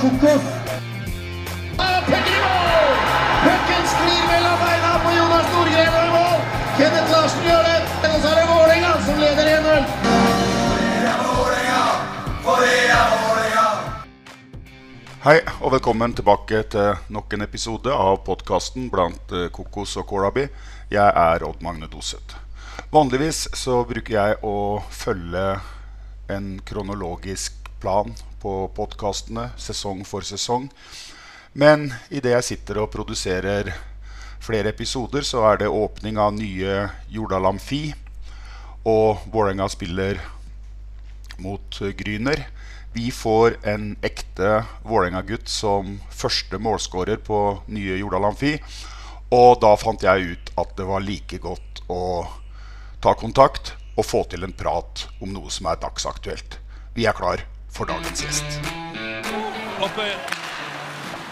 kokos. Pucken sklir mellom beina på Jonas Norgren og i mål. Kenneth Larsen gjør det. Og så er det Vålerenga som leder 1-0. Hei, og velkommen tilbake til nok en episode av podkasten blant eh, kokos og kålabi. Jeg er Odd Magne Doseth. Vanligvis så bruker jeg å følge en kronologisk plan på podkastene sesong for sesong. Men idet jeg sitter og produserer flere episoder, så er det åpning av nye Jordal Amfi. Og Vålerenga spiller mot Gryner. Vi får en ekte Vålerenga-gutt som første målskårer på nye Jordal Amfi. Og da fant jeg ut at det var like godt å ta kontakt og få til en prat om noe som er dagsaktuelt. Vi er klar for dagens gjest. Oppøyen.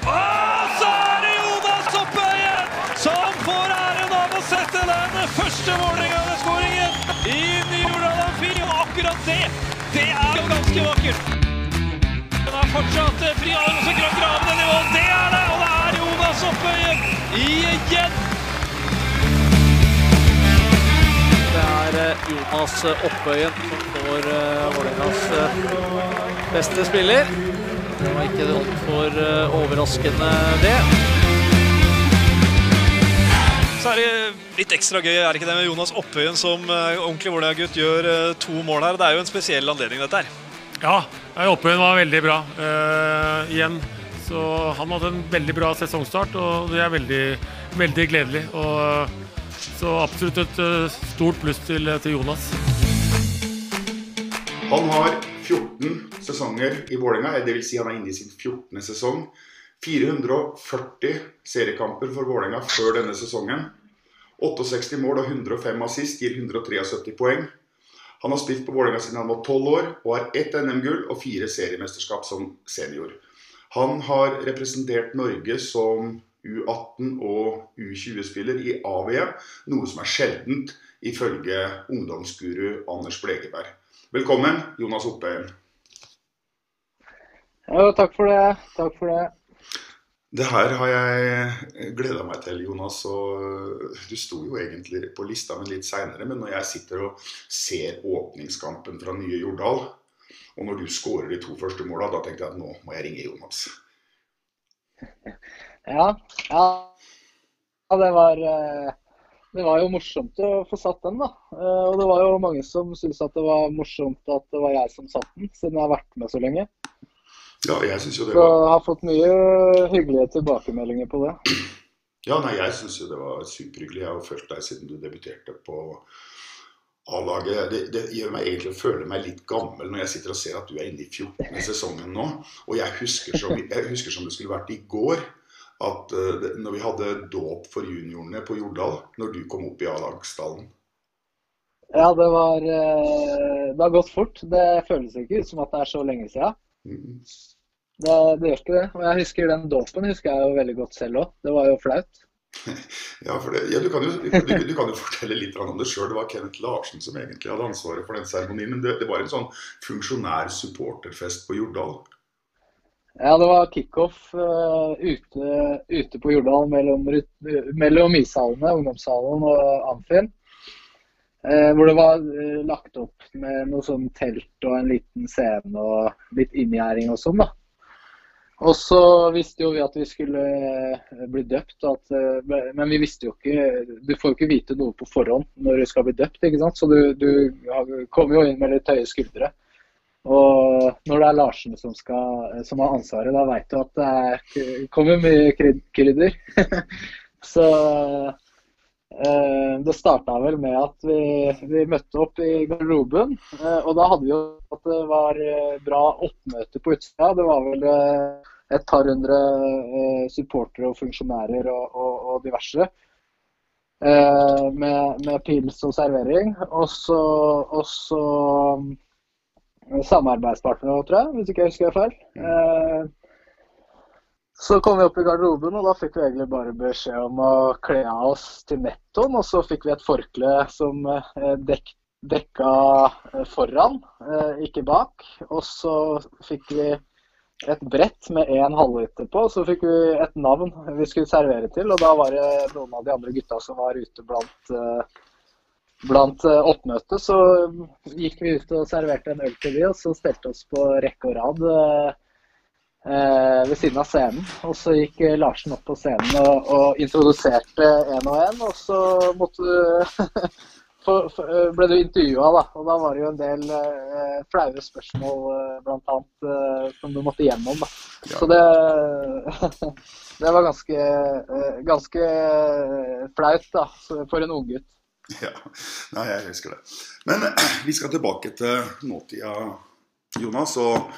Og så er det Jonas Oppøyen som får æren av å sette den første Vålerenga-skåringen i Ny-Jordal Amfi. Og akkurat det, det er jo ganske vakkert. Den er fortsatt fri og så graver den i mål. Det er det, og det er Jonas Oppe igjen. Jonas Oppøyen som får uh, Vålerengas eh, beste spiller. Det var ikke altfor uh, overraskende, det. Så er det litt ekstra gøy, er det ikke det med Jonas Oppøyen som eh, ordentlig Vålerenga-gutt gjør eh, to mål her. Det er jo en spesiell anledning, dette her. Ja, Oppøyen var veldig bra Uh, igjen. Så han hadde en veldig bra sesongstart, og det er veldig, veldig gledelig. Og, så absolutt et eh, stort pluss til, til Jonas. Han har 14 sesonger i Vålerenga, dvs. Si han er inne i sin 14. sesong. 440 seriekamper for Vålerenga før denne sesongen. 68 mål og 105 assist gir 173 poeng. Han har spilt på Vålerenga siden han var 12 år og har ett NM-gull og fire seriemesterskap som senior. Han har representert Norge som U18 og U20-spiller i AVE, noe som er sjeldent ifølge ungdomsguru Anders Blegeberg. Velkommen, Jonas Oppheim. Ja, takk for det. Takk for det. Det her har jeg gleda meg til, Jonas. og Du sto jo egentlig på lista, men litt seinere. Men når jeg sitter og ser åpningskampen fra nye Jordal, og når du skårer de to første måla, da tenkte jeg at nå må jeg ringe Jonas. Ja, ja. ja det, var, eh, det var jo morsomt å få satt den, da. Eh, Og det var jo mange som syntes at det var morsomt at det var jeg som satt den, siden jeg har vært med så lenge. Ja, jeg synes jo det var... Så jeg har fått mye hyggelige tilbakemeldinger på det. Ja, nei, jeg synes jo det var superhyggelig. Jeg har fulgt deg siden du debuterte på A-laget. Det, det gjør meg egentlig å føle meg litt gammel når jeg sitter og ser at du er inne i 14. sesongen nå. Og jeg husker som, jeg husker som det skulle vært i går, at eh, når vi hadde dåp for juniorene på Jordal, når du kom opp i A-lagsstallen. Ja, det var eh, Det har gått fort. Det føles ikke ut som at det er så lenge siden. Mm. Det, det gjør ikke det. Og jeg husker den dåpen husker jeg jo veldig godt selv òg. Det var jo flaut. Ja, for det, ja, du, kan jo, du, du, du kan jo fortelle litt om det sjøl. Det var Kenneth Larsen som egentlig hadde ansvaret for den seremonien. Men det, det var en sånn funksjonær supporterfest på Jordal. Ja, det var kickoff uh, ute, ute på Jordal mellom, rut- mellom ishallene, ungdomshallen og Amfin. Eh, hvor det var eh, lagt opp med noe sånn telt og en liten scene og litt inngjerding og sånn, da. Og så visste jo vi at vi skulle eh, bli døpt, at, eh, men vi visste jo ikke Du får jo ikke vite noe på forhånd når du skal bli døpt, ikke sant. Så du, du ja, kommer jo inn med litt høye skuldre. Og når det er Larsen som, skal, som har ansvaret, da veit du at det er, kommer mye krydder. så Eh, det starta vel med at vi, vi møtte opp i garderoben. Eh, og da hadde vi jo at det var eh, bra oppmøte på utsida. Det var vel eh, et par hundre eh, supportere og funksjonærer og, og, og diverse. Eh, med, med pils og servering. Og så, og så eh, samarbeidspartnere, tror jeg, hvis ikke jeg husker feil. Mm. så kom vi opp i garderoben, og da fikk vi egentlig bare beskjed om å kle av oss til nettoen. Og så fikk vi et forkle som eh, dek, dekka eh, foran, eh, ikke bak. Og så fikk vi et brett med én halvliter på. og Så fikk vi et navn vi skulle servere til, og da var det noen av de andre gutta som var ute blant, blant oppmøtet. Så gikk vi ut og serverte en øl til de, og så stelte oss på rekke og rad eh, ved siden av scenen. Og så gikk eh, Larsen opp på scenen og, og introduserte én og én, og så måtte for, for, eh, ble du intervjua, da. Og da var det jo en del eh, flaue spørsmål, eh, blant annet, eh, som du måtte gjennom. da. Ja. Så det, det var ganske, eh, ganske flaut, da, for en unggutt. Ja, Nei, jeg husker det. Men vi skal tilbake til nåtida, Jonas. Og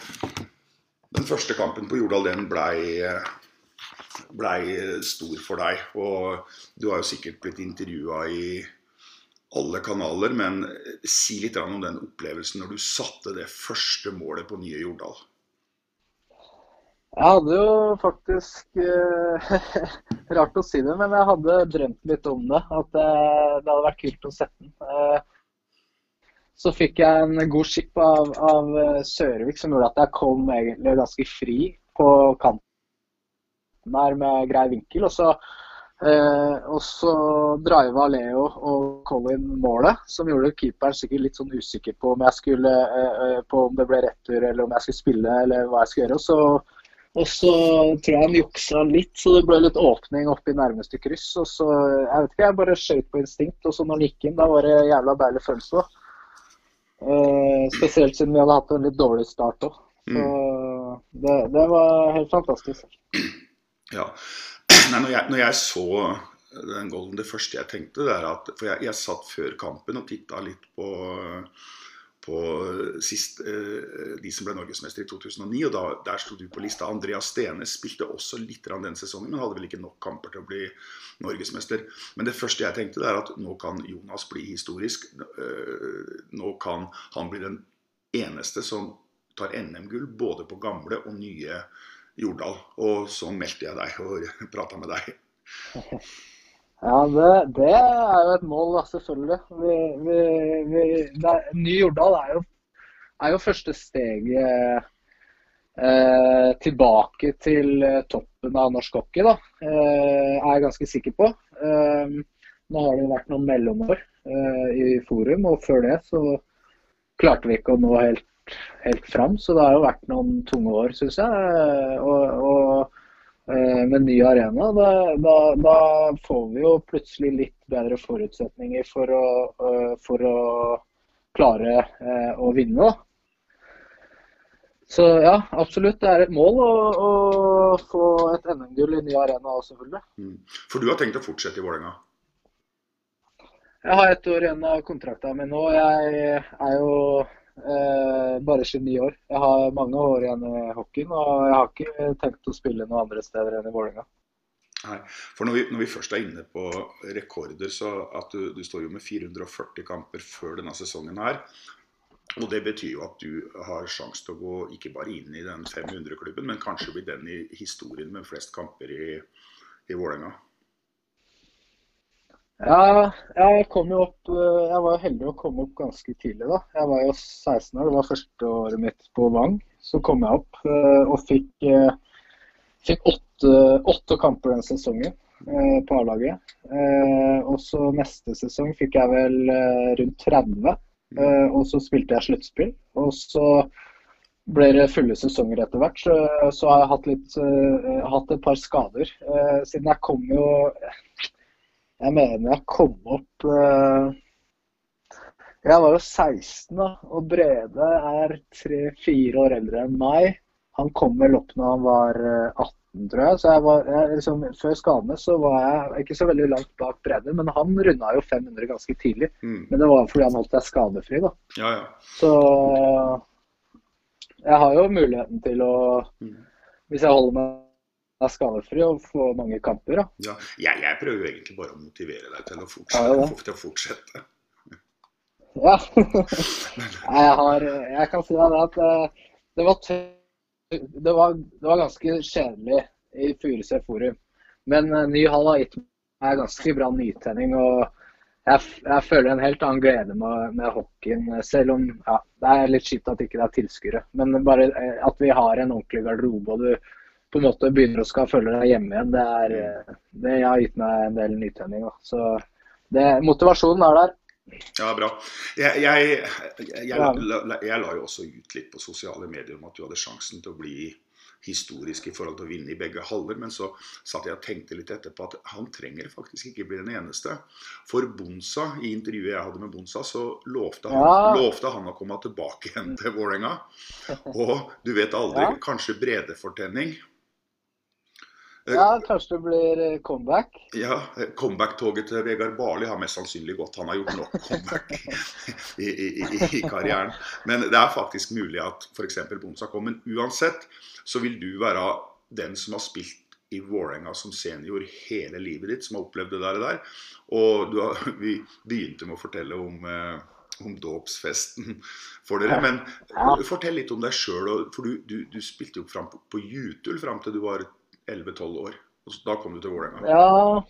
den første kampen på Jordal, den blei blei stor for deg. Og du har jo sikkert blitt intervjua i alle kanaler, men si litt om den opplevelsen når du satte det første målet på nye Jordal. Jeg hadde jo faktisk eh, Rart å si det, men jeg hadde drømt litt om det. At eh, det hadde vært kult å sette den. Eh, så fikk jeg en god skip av, av eh, Sørvik som gjorde at jeg kom egentlig ganske fri på kanten der med grei vinkel. Og så, eh, og så driva Leo og Colin målet, som gjorde keeperen sikkert litt sånn usikker på om jeg skulle eh, på om det ble retur eller om jeg skulle spille eller hva jeg skulle gjøre. Og så og så tror jeg han juksa litt, så det ble litt åpning opp i nærmeste kryss. Og så, jeg vet ikke, jeg bare skjøt på instinkt, og så når han gikk inn, da var det jævla deilig følelse. òg. Eh, spesielt siden vi hadde hatt en litt dårlig start òg. Så det, det var helt fantastisk. Ja. Nei, når, jeg, når jeg så den golden, det første jeg tenkte, det er at For jeg, jeg satt før kampen og titta litt på, på sist, eh, de som ble norgesmester i 2009, og da, der sto du på lista. Andreas Stene spilte også litt den sesongen, men hadde vel ikke nok kamper til å bli norgesmester. Men det første jeg tenkte, det er at nå kan Jonas bli historisk. Eh, Nå kan han bli den eneste som tar NM-gull både på gamle og nye Jordal. Og så meldte jeg deg og prata med deg. Ja, det, det er jo et mål, selvfølgelig. Vi, vi, vi, er, Ny Jordal er jo, er jo første steget eh, tilbake til eh, toppen av norsk hockey, da. Eh, er jeg ganske sikker på. Eh, nå har det jo vært noen mellomår eh, i forum, og før det så klarte vi ikke å nå helt, helt fram. Så det har jo vært noen tunge år, syns jeg. eh, Og, og med ny arena, da, da, da får vi jo plutselig litt bedre forutsetninger for å, eh, for å klare eh, å vinne. da. Så ja, absolutt. Det er et mål å, å få et NM-gull i ny arena òg, selvfølgelig. Mm. For du har tenkt å fortsette i Vålerenga? Jeg har ett år igjen av kontrakta mi nå. Jeg er jo eh, bare 29 år. Jeg har mange år igjen i hockeyen, og jeg har ikke tenkt å spille noen andre steder enn i Vålerenga. For når vi, når vi først er inne på rekorder, så at du, du står jo med 440 kamper før denne sesongen her. Og det betyr jo at du har sjanse til å gå ikke bare inn i den 500-klubben, men kanskje bli den i historien med flest kamper i, i Vålerenga. Ja, jeg kom jo opp eh, Jeg var heldig å komme opp ganske tidlig, da. Jeg var jo 16 år, det var første året mitt på Vang. Så kom jeg opp eh, og fikk, eh, fikk åtte, åtte kamper den sesongen på A-laget. Og så neste sesong fikk jeg vel rundt 30. eh, og så spilte jeg sluttspill. Og så ble det fulle sesonger etter hvert. Så, så har jeg hatt, litt, hatt et par skader. Siden jeg kom jo Jeg mener jeg kom opp eh, Jeg var jo 16 da, og Brede er tre-fire år eldre enn meg. Han kom vel opp når han var eh, 18, tror jeg. Så jeg var, jeg, liksom, før skadene så var jeg ikke så veldig langt bak Brede, men han runda jo 500 ganske tidlig. Mm. Men det var fordi han holdt seg skadefri, da. Ja, ja. Så jeg har jo muligheten til å, Mm. hvis jeg holder meg skadefri, å få mange kamper. da. ja. Jeg, jeg prøver jo egentlig bare å motivere deg til å fortsette. ja. til å fortsette. Ja. Jeg, har, jeg kan si deg det at eh, det var, det var, det var ganske kjedelig i Furuset forum. Men eh, ny hall har gitt meg ganske bra nytenning. og jeg, jeg føler en helt annen glede med, med hockeyen. Selv om ja, det er litt kjipt at ikke det er tilskuere. Men bare eh, at vi har en ordentlig garderobe og du på en måte begynner å skal føle deg hjemme igjen, det, er, eh, det har gitt meg en del nytenning. Da. Så det, motivasjonen er der. Ja, bra. Jeg, jeg, jeg, jeg, la, la, jeg la jo også ut litt på sosiale medier om at du hadde sjansen til å bli historisk i forhold til å vinne i begge halver, men så satt jeg og tenkte litt etterpå at han trenger faktisk ikke bli den eneste. For Bonsa, i intervjuet jeg hadde med Bonsa, så lovte han, Ja. lovte han å komme tilbake igjen til Vålerenga. Og du vet aldri, Ja. kanskje bredefortenning. Ja, kanskje det blir eh, comeback. Ja, comeback-toget til Vegard Barli har mest sannsynlig gått. Han har gjort nok comeback i, i, i, i karrieren. Men det er faktisk mulig at f.eks. Bonsa kommer. Men uansett så vil du være den som har spilt i Vålerenga som senior hele livet ditt, som har opplevd det der. Og, der. og du har, vi begynte med å fortelle om, eh, om dåpsfesten for dere. Men fortell litt om deg sjøl. For du, du, du spilte jo fram på, på Jutul fram til du var 11-12 år. Og da kom du til Vålerenga. Ja,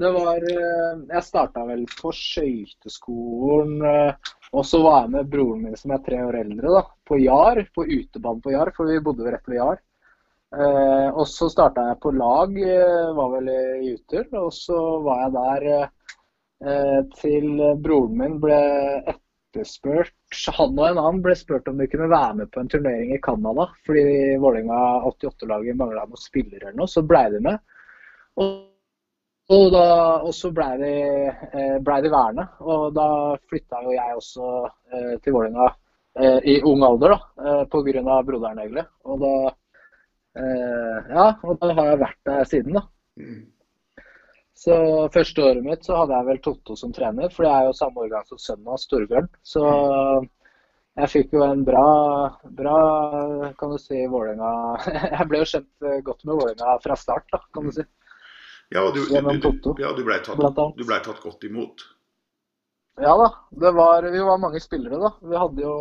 det var eh, Jeg starta vel på skøyteskolen. eh, Og så var jeg med broren min som er tre år eldre, da, på Jar. På utebanen på Jar, for vi bodde rett ved Jar. Eh, og så starta jeg på lag, eh, var vel i Uter. Og så var jeg der eh, til broren min ble etterspurt. Han og en annen ble spurt om de kunne være med på en turnering i Canada. Fordi Vålerenga 88-laget mangla noen spillere eller noe. Så blei de med. Og, og, da, og så blei de, eh, ble de værende. Og da flytta jo jeg også eh, til Vålerenga eh, i ung alder, da. Eh, Pga. broderen, egentlig. Og da, eh, ja, og da har jeg vært der siden, da. Så første året mitt så hadde jeg vel Totto som trener, for jeg er jo samme årgang som sønnen hans, Storbjørn. Så jeg fikk jo en bra, bra kan du si, Vålerenga Jeg ble jo kjent eh, godt med Vålerenga fra start, da, kan du si. Ja, du, du, du, ja, du blei tatt, ble tatt godt imot. Ja da. Det var, vi var mange spillere, da. Vi hadde jo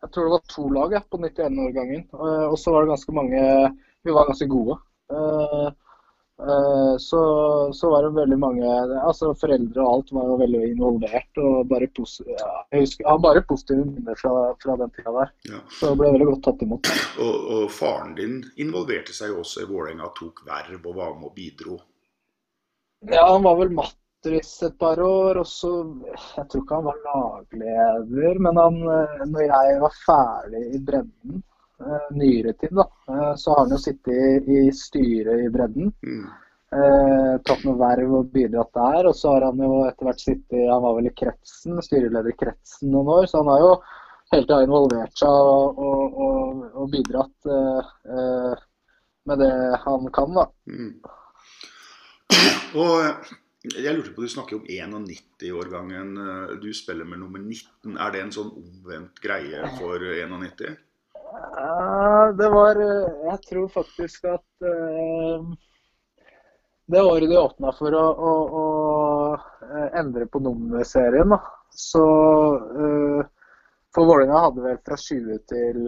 Jeg tror det var to lag ja, på 91-årgangen. Eh, Og så var det ganske mange Vi var ganske gode. Eh, Så, så var det veldig mange altså Foreldre og alt var jo veldig involvert. og bare pos ja, Jeg husker, har bare positive minner fra, fra den tida der. Ja. Så det ble veldig godt tatt imot. Og, og faren din involverte seg jo også i Vålerenga, tok verv og var med og bidro. Ja, han var vel matris et par år, og så Jeg tror ikke han var lagleder, men han, eh, når jeg var ferdig i bredden, nyere tid, da, eh, så har han jo sittet i, styret i bredden. Mm. Eh, tatt noe verv og bidratt der. Og så har han jo etter hvert sittet Han var vel i kretsen, styreleder i kretsen noen år, så han har jo hele tida involvert seg og, og, og, og bidratt eh, eh, med det han kan, da. Mm. Og eh, jeg lurte på, du snakker om 91-årgangen. eh, Du spiller med nummer 19. Er det en sånn omvendt greie for 91? Det var eh, Jeg tror faktisk at eh, det året de åpna for å, å, å eh, endre på nummerserien, da, så For Vålerenga hadde vel fra 20 til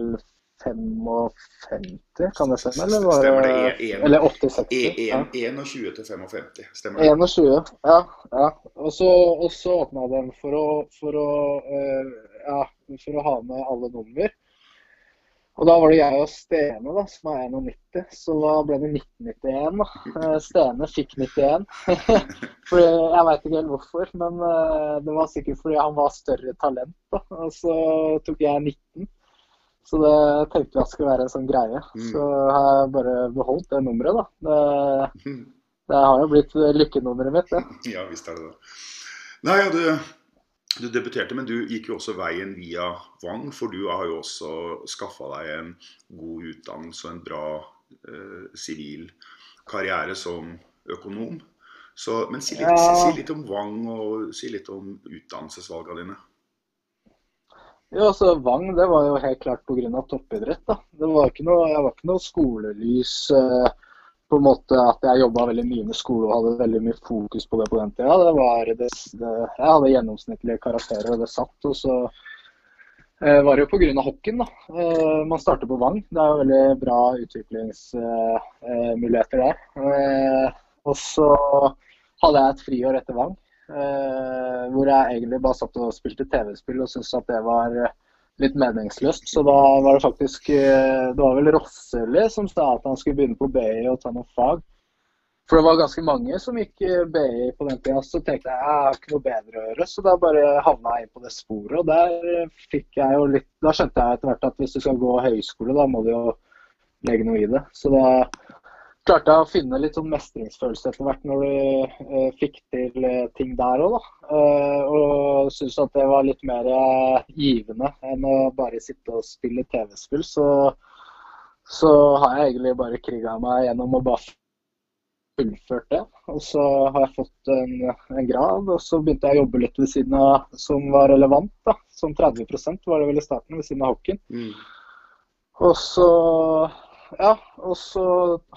55, kan det stemme? Eller, var Stemmer det? E- en- eller 80-60? E- Ja. 21 til 55. Stemmer det? 21, ja. ja. Og så, åpna den for å, for å, ja, for å ha med alle nummer. Og da var det jeg og Stene, da, som er 91, så da ble det 1991. da. Eh, Stene fikk 91. fordi, jeg veit ikke helt hvorfor, men eh, det var sikkert fordi han var større talent. da. Og så tok jeg 19. Så det tenkte jeg skulle være en sånn greie. Mm. Så har jeg bare beholdt det nummeret, da. Det, det har jo blitt lykkenummeret mitt, det. Ja, visst er det det. Nei, og du, du debuterte, men du gikk jo også veien via Vang, for du har jo også skaffa deg en god utdannelse og en bra eh, sivil karriere som økonom. Så, men si litt, Ja. si, si litt om Vang, og si litt om utdannelsesvalgene dine. Ja, altså Vang det var jo helt klart pga. toppidrett. da. Det var ikke noe, jeg var ikke noe skolelys eh, på en måte at jeg jobba veldig mye med skole og hadde veldig mye fokus på det på den tida. Det var det, det, jeg hadde gjennomsnittlige karakterer, og det satt. Og så eh, var det jo pga. hockeyen. da. Eh, man starter på Vang. Det er jo veldig bra utviklingsmuligheter der. Eh, og så hadde jeg et friår etter Vang. Eh, hvor jeg egentlig bare satt og spilte TV-spill og syntes at det var litt meningsløst. Så da var det faktisk eh, Det var vel Rosseli som sa at han skulle begynne på BI og ta noen fag. For det var ganske mange som gikk eh, BI på den tida. Så tenkte jeg jeg har ikke noe bedre å gjøre. Så da bare havna jeg inn på det sporet. Og der eh, fikk jeg jo litt Da skjønte jeg etter hvert at hvis du skal gå høyskole, da må du jo legge noe i det. Så da klarte jeg å finne litt sånn mestringsfølelse etter hvert når du eh, fikk til eh, ting der òg, da. Eh, og syntes at det var litt mer eh, givende enn å bare sitte og spille TV-spill. Så, så har jeg egentlig bare kriga meg gjennom å bare fullført det. Og så har jeg fått en, en grad, og så begynte jeg å jobbe litt ved siden av som var relevant. da. Som 30% var det vel i starten, ved siden av hockeyen. Og så ja, og så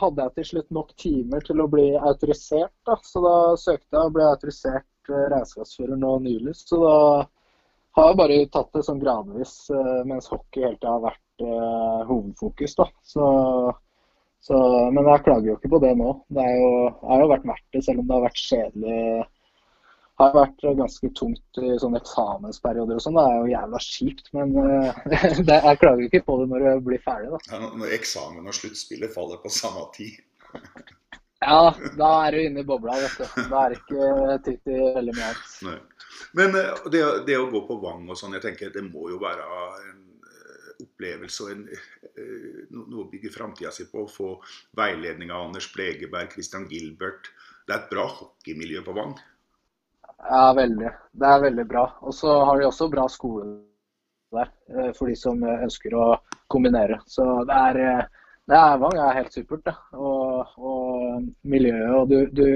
hadde jeg til slutt nok timer til å bli autorisert. da, Så da søkte jeg og ble autorisert eh, regnskapsfører nå nylig. Så da har jeg bare tatt det sånn gradvis, eh, mens hockey hele tida har vært eh, hovedfokus. da. Så, så, men jeg klager jo ikke på det nå. Det jo, har jo vært verdt det, selv om det har vært kjedelig. Har vært ganske tungt i sånne eksamensperioder og sånn. Det er jo jævla kjipt, men eh, det, jeg klager ikke på det når du blir ferdig, da. Ja, når eksamen og sluttspillet faller på samme tid. Ja, da er du inne i bobla, vet du. Da er det ikke tid til veldig mye annet. Men eh, det, det å gå på Vang og sånn, jeg tenker det må jo være en eh, opplevelse og en, no- noe å bygge framtida si på. Å få veiledning av Anders Blegeberg, Christian Gilbert. Det er et bra hockeymiljø på Vang. Ja, veldig. Det er veldig bra. Og så har de også bra skole der, eh, for de som eh, ønsker å kombinere. Så det er, eh, det er Vang er helt supert. Og, og miljøet. Og du, du,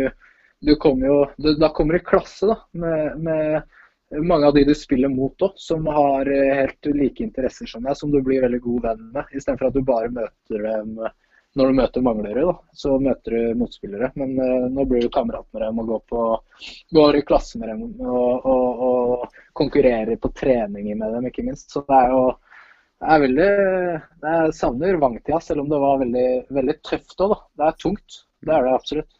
du kommer jo du, Da kommer du i klasse da, med, med mange av de du spiller mot òg, som har helt like interesser som deg, som du blir veldig god venn med. Istedenfor at du bare møter dem når du møter manglere, da, så møter du motspillere. Men uh, nå blir du kamerat med dem og går, på, går i klasse med dem og, og, og konkurrerer på treninger med dem, ikke minst. Så det er jo det er veldig Jeg savner Vangtida, selv om det var veldig, veldig tøft òg, da. Det er tungt. Det er det absolutt.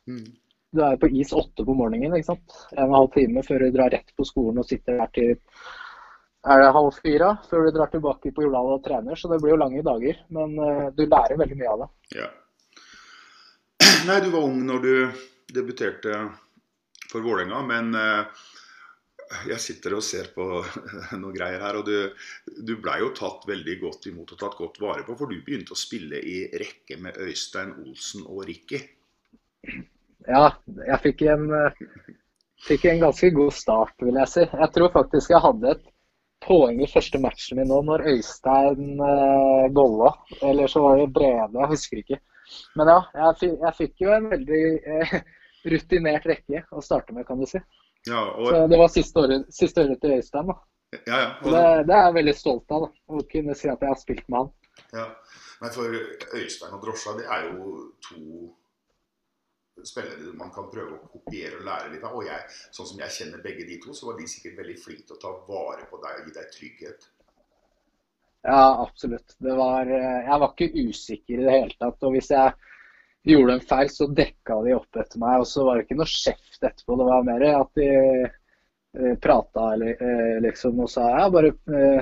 Du er på is åtte på morgenen, ikke sant. En og en halv time før du drar rett på skolen og sitter der til er det halv fire før du drar tilbake på Jordal og trener. Så det blir jo lange dager. Men eh, du lærer veldig mye av det. Ja. Nei, du var ung når du debuterte for Vålerenga, men eh, jeg sitter og ser på noen greier her, og du, du blei jo tatt veldig godt imot og tatt godt vare på, for du begynte å spille i rekke med Øystein Olsen og Ricky. Ja, jeg fikk en, eh, fikk en ganske god start, vil jeg si. Jeg tror faktisk jeg hadde et poeng i første matchen min nå, når Øystein uh, golla. Eller så var det Brede, jeg husker ikke. Men ja, jeg, jeg fikk jo en veldig uh, rutinert rekke å starte med, kan du si. Ja, og, Så det var siste året, siste året til Øystein. da. ja, ja, og, det, det er jeg veldig stolt av, da, å kunne si at jeg har spilt med han. ja. men for Øystein og Drosja, det er jo to spillere man kan prøve å kopiere og lære litt av. Og jeg, sånn som jeg kjenner begge de to, så var de sikkert veldig flinke til å ta vare på deg og gi deg trygghet. Ja, absolutt. Var, eh, jeg var ikke usikker i det hele tatt. Og hvis jeg gjorde en feil, så dekka de opp etter meg. Og så var det ikke noe kjeft etterpå. Det var mer at de eh, prata eh, liksom og sa ja, bare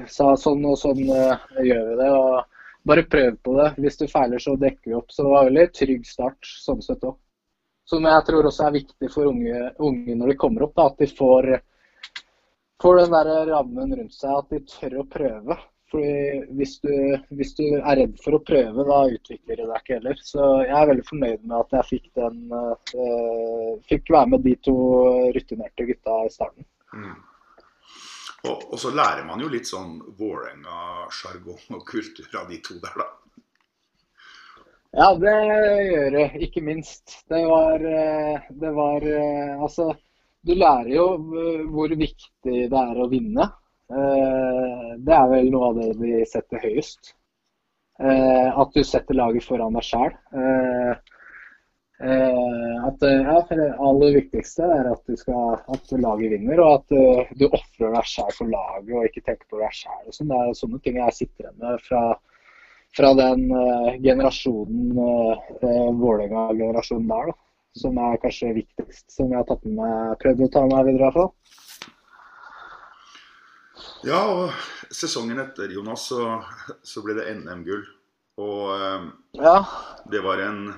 sa sånn og sånn gjør vi det. Og bare prøv på det. Hvis du feiler, så dekker vi opp. Så det var veldig trygg start sånn sett òg. Som jeg tror også er viktig for unge, unge når de kommer opp, da, at de får, får den der rammen rundt seg, at de tør å prøve. Fordi hvis du, hvis du er redd for å prøve, da utvikler du deg ikke heller. Så jeg er veldig fornøyd med at jeg fikk, den, eh, fikk være med de to rutinerte gutta i starten. Og, og så lærer man jo litt sånn Vålerenga-sjargong og kultur av de to der, da. Ja, det gjør det, ikke minst. Det var, eh, det var eh, Altså, du lærer jo eh, hvor viktig det er å vinne. Det er vel noe av det vi setter høyest. At du setter laget foran deg sjæl. At ja, det aller viktigste er at, du skal, at laget vinner, og at du ofrer deg sjæl for laget og ikke tenker på deg sjæl. Sånn. Det er sånne ting jeg sitter igjen med fra fra den uh, generasjonen, uh, Vålerenga-generasjonen der, da, som er kanskje viktigst. Som jeg har tatt med meg, prøvd å ta med meg videre, i hvert fall. Ja, og sesongen etter, Jonas, så, så ble det NM-gull. Og um, ja. det var en,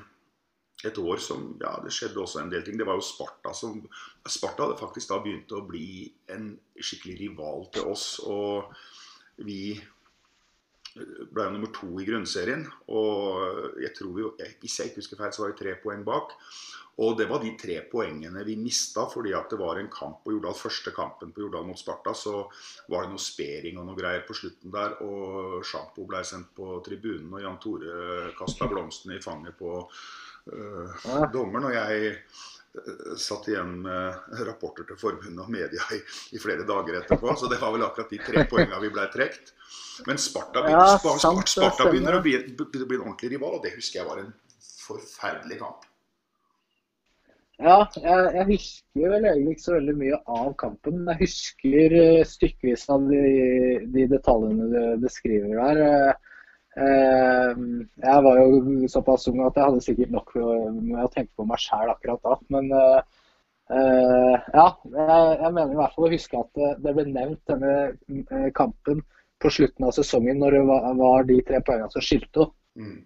et år som Ja, det skjedde også en del ting. Det var jo Sparta som Sparta hadde faktisk da begynt å bli en skikkelig rival til oss. Og vi ble jo nummer to i grunnserien. Og jeg tror vi, hvis jeg ikke husker feil, så var vi tre poeng bak. Og det var de tre poengene vi mista fordi at det var en kamp på Jordal. Første kampen på Jordal mot Sparta, så var det noe spering og noe greier på slutten der. Og sjampo ble sendt på tribunen, og Jan Tore kasta blomstene i fanget på øh, dommeren. Og jeg satt igjen med rapporter til forbundet og media i, i, flere dager etterpå. Så det var vel akkurat de tre poengene vi ble trukket. Men Sparta, ja, sant, Sparta, begynner å bli, bli, en ordentlig rival, og det husker jeg var en forferdelig kamp. Ja, jeg, jeg, husker vel egentlig ikke så veldig mye av kampen. Jeg husker uh, stykkevis av de, de, detaljene du beskriver der. Uh, jeg var jo såpass ung at jeg hadde sikkert nok med å tenke på meg sjæl akkurat da. Men uh, ja, jeg, mener i hvert fall å huske at det, det ble nevnt denne kampen på slutten av sesongen, når det var, var de tre poengene som skilte. Mm.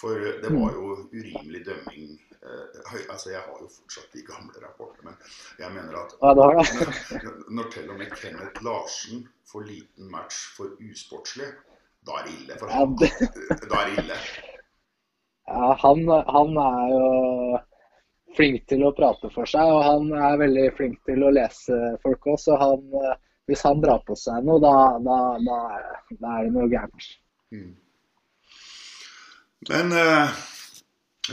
For det var jo urimelig dømming. Eh, altså Jeg har jo fortsatt de gamle rapportene, men jeg mener at ja, når, når til og med Kenneth Larsen får liten match for usportslig, da er det ille. For han, da er det ille. Ja, han, han er jo flink til å prate for seg, og han er veldig flink til å lese folk òg. Så han, hvis han drar på seg noe, da, da, da, da er det noe gærent. Mm. Men eh,